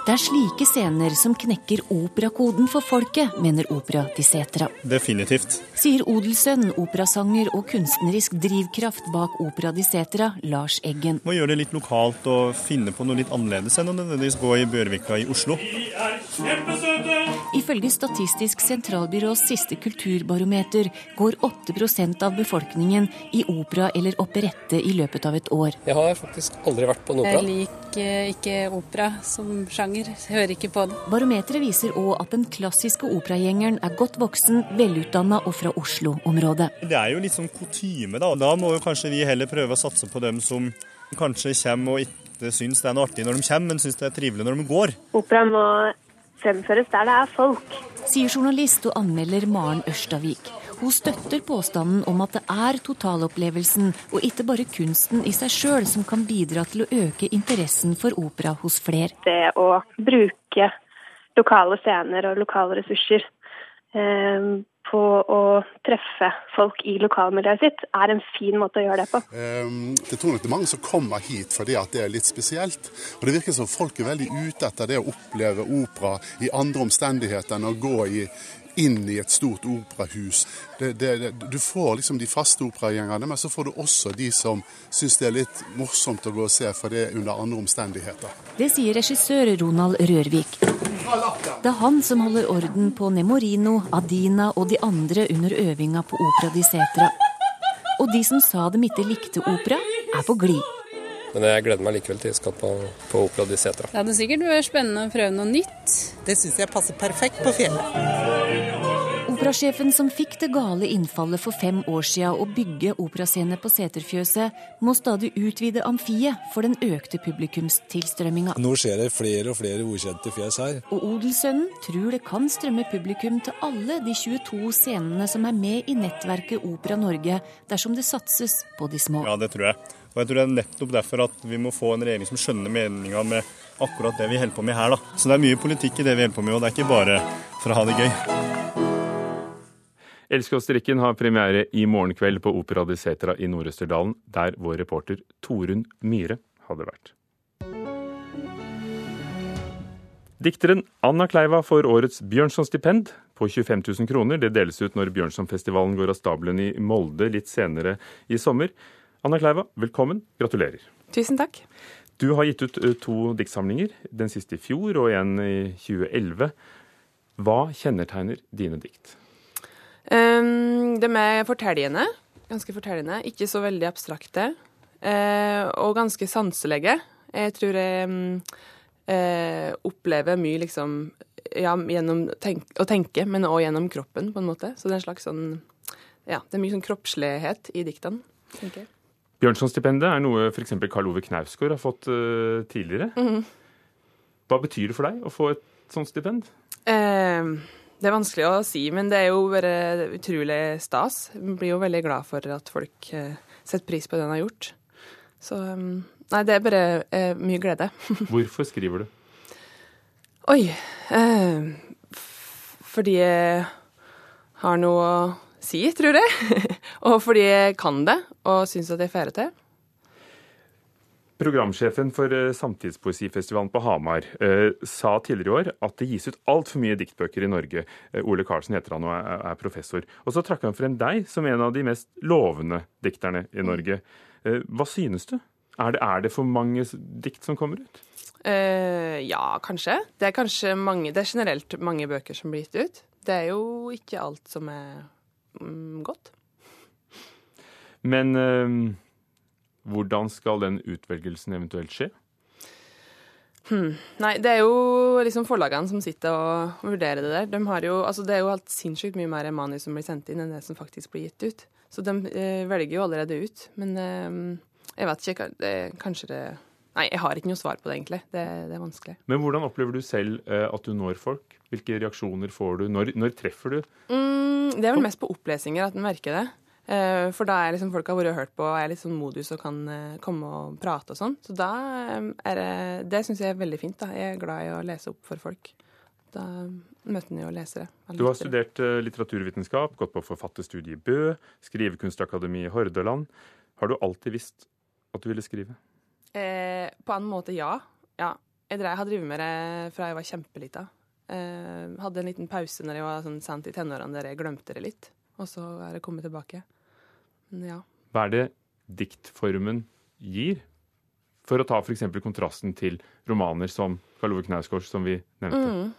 Det er slike scener som knekker operakoden for folket, mener Opera di Setra. Definitivt. Sier odelssønn, operasanger og kunstnerisk drivkraft bak Opera di Setra, Lars Eggen. Må gjøre det litt lokalt og finne på noe litt annerledes enn å nødvendigvis gå i Bjørvika i Oslo. Ifølge Statistisk sentralbyrås siste kulturbarometer går 8% av befolkningen i opera eller operette i løpet av et år. Jeg har faktisk aldri vært på en opera. Jeg liker ikke opera som sjanger. Jeg hører ikke på det. Barometeret viser òg at den klassiske operagjengeren er godt voksen, velutdanna og fra Oslo-området. Det er jo litt sånn kutyme, da. Da må jo kanskje vi heller prøve å satse på dem som kanskje kommer og ikke syns det er noe artig når de kommer, men syns det er trivelig når de går. Opera må fremføres der det er folk. Sier journalist og anmelder Maren Ørstavik. Hun støtter påstanden om at det er totalopplevelsen og ikke bare kunsten i seg sjøl som kan bidra til å øke interessen for opera hos flere. Det å bruke lokale scener og lokale ressurser eh, på å treffe folk i lokalmiljøet sitt, er en fin måte å gjøre det på. Det er mange som kommer hit fordi at det er litt spesielt. Og det virker som folk er veldig ute etter det å oppleve opera i andre omstendigheter enn å gå i inn i et stort operahus. Det, det, det, du får liksom de faste operagjengerne, men så får du også de som syns det er litt morsomt å gå og se, for det er under andre omstendigheter. Det sier regissør Ronald Rørvik. Det er han som holder orden på Nemorino, Adina og de andre under øvinga på Opera di Setra. Og de som sa dem ikke likte opera, er på glid. Men jeg gleder meg likevel til jeg skal på, på Opera di Setra. Det hadde sikkert spennende å prøve noe nytt. Det syns jeg passer perfekt på fjellet. Operasjefen som fikk det gale innfallet for fem år siden å bygge operascene på Seterfjøset, må stadig utvide amfiet for den økte publikumstilstrømminga. Nå skjer det flere og flere ukjente fjes her. Og odelssønnen tror det kan strømme publikum til alle de 22 scenene som er med i nettverket Opera Norge, dersom det satses på de små. Ja, det tror jeg. Og jeg tror det er nettopp derfor at vi må få en regjering som skjønner meninga med akkurat det vi holder på med her. da. Så det er mye politikk i det vi holder på med, og det er ikke bare for å ha det gøy. Elskåsdrikken har premiere i morgen kveld på Opera di Setra i Nord-Østerdalen, der vår reporter Torunn Myhre hadde vært. Dikteren Anna Kleiva får årets Bjørnson-stipend på 25 000 kroner. Det deles ut når Bjørnsonfestivalen går av stabelen i Molde litt senere i sommer. Anna Kleiva, velkommen. Gratulerer. Tusen takk. Du har gitt ut eh, to diktsamlinger, den siste i fjor og en i 2011. Hva kjennetegner dine dikt? Um, de er fortellende. Ganske fortellende. Ikke så veldig abstrakte. Uh, og ganske sanselige. Jeg tror jeg um, uh, opplever mye liksom ja, gjennom tenk å tenke, men òg gjennom kroppen, på en måte. Så det er en slags sånn Ja, det er mye sånn kroppslighet i diktene, tenker jeg. Bjørnsonstipendet er noe f.eks. Karl Ove Knausgård har fått uh, tidligere. Mm. Hva betyr det for deg å få et sånt stipend? Uh, det er vanskelig å si, men det er jo bare utrolig stas. Jeg blir jo veldig glad for at folk uh, setter pris på det han har gjort. Så um, nei, det er bare mye glede. Hvorfor skriver du? Oi Fordi jeg har noe å si, tror jeg. og fordi jeg kan det, og syns at jeg får det til. Programsjefen for Samtidspoesifestivalen på Hamar eh, sa tidligere i år at det gis ut altfor mye diktbøker i Norge. Eh, Ole Karlsen heter han og er, professor. Og så trakk han frem deg som en av de mest lovende dikterne i Norge. Eh, hva synes du? Er det, er det, for mange dikt som kommer ut? ja, kanskje. Det er kanskje mange, det er generelt mange bøker som blir gitt ut. Det er jo ikke alt som er mm, godt. Men øh, hvordan skal den utvelgelsen eventuelt skje? Hmm. Nei, det er jo liksom forlagene som sitter og vurderer det der. De har jo, altså det er jo helt sinnssykt mye mer manus som blir sendt inn, enn det som faktisk blir gitt ut. Så de eh, velger jo allerede ut. Men eh, jeg vet ikke. Kanskje det Nei, jeg har ikke noe svar på det, egentlig. Det, det er vanskelig. Men hvordan opplever du selv eh, at du når folk? Hvilke reaksjoner får du? Når, når treffer du? Mm, det er vel mest på opplesninger at en merker det. Eh, for da er liksom folk har vært og hørt på, og er litt sånn modus og kan eh, komme og prate og sånn. Så da er det Det syns jeg er veldig fint. da. Jeg er glad i å lese opp for folk. Da møter en jo lesere. Du har studert litteraturvitenskap, gått på forfatterstudiet i Bø, Skrivekunstakademi i Hordaland. Har du alltid visst at du ville skrive? Eh, på en måte, ja. ja. Jeg, drev, jeg har drevet med det fra jeg var kjempelita. Eh, hadde en liten pause når jeg var sånn sent i tenårene der jeg glemte det litt. Og så er det kommet tilbake. Men ja. Hva er det diktformen gir? For å ta f.eks. kontrasten til romaner som Karl Ove Knausgård, som vi nevnte. Mm.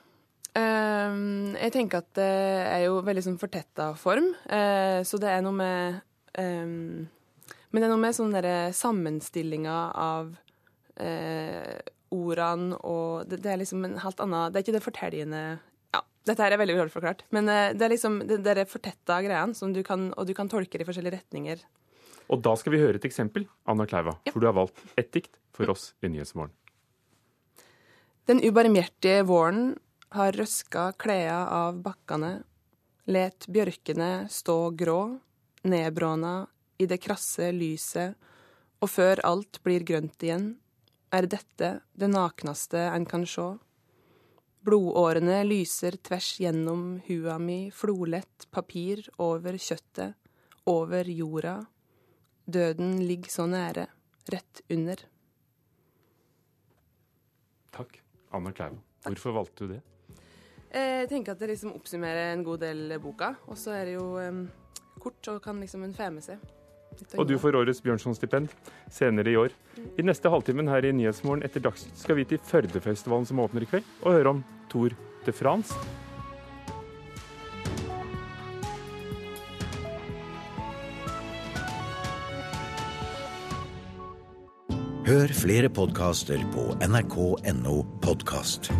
Uh, jeg tenker at det er jo veldig sånn fortetta form. Uh, så det er noe med um, Men det er noe med sånn derre sammenstillinga av eh, ordene og det, det, er liksom en helt annen Det er ikke det fortellende Ja, dette her er veldig dårlig forklart. Men det er liksom det, det fortetta greiene, som du kan, og du kan tolke det i forskjellige retninger. Og da skal vi høre et eksempel, Anna Kleiva, ja. for du har valgt ett dikt for oss i Nyhetsmorgen. Den ubarmhjertige våren har røska kleda av bakkane, let bjørkene stå grå, nedbråna i det krasse lyset, og før alt blir grønt igjen, er dette det naknaste en kan sjå. Blodårene lyser tvers gjennom hua mi, flolett papir over kjøttet, over jorda. Døden ligger så nære, rett under. Takk, Anna Kleiva. Hvorfor valgte du det? Jeg tenker at det liksom oppsummerer en god del boka. Og så er det jo um, kort og kan liksom en få med seg. Og du får årets Bjørnson-stipend senere i år. I neste halvtimen her i Nyhetsmorgen etter Dagsnytt skal vi til Førdefestivalen som åpner i kveld, og høre om Tour de France. Hør flere podkaster på nrk.no podkast.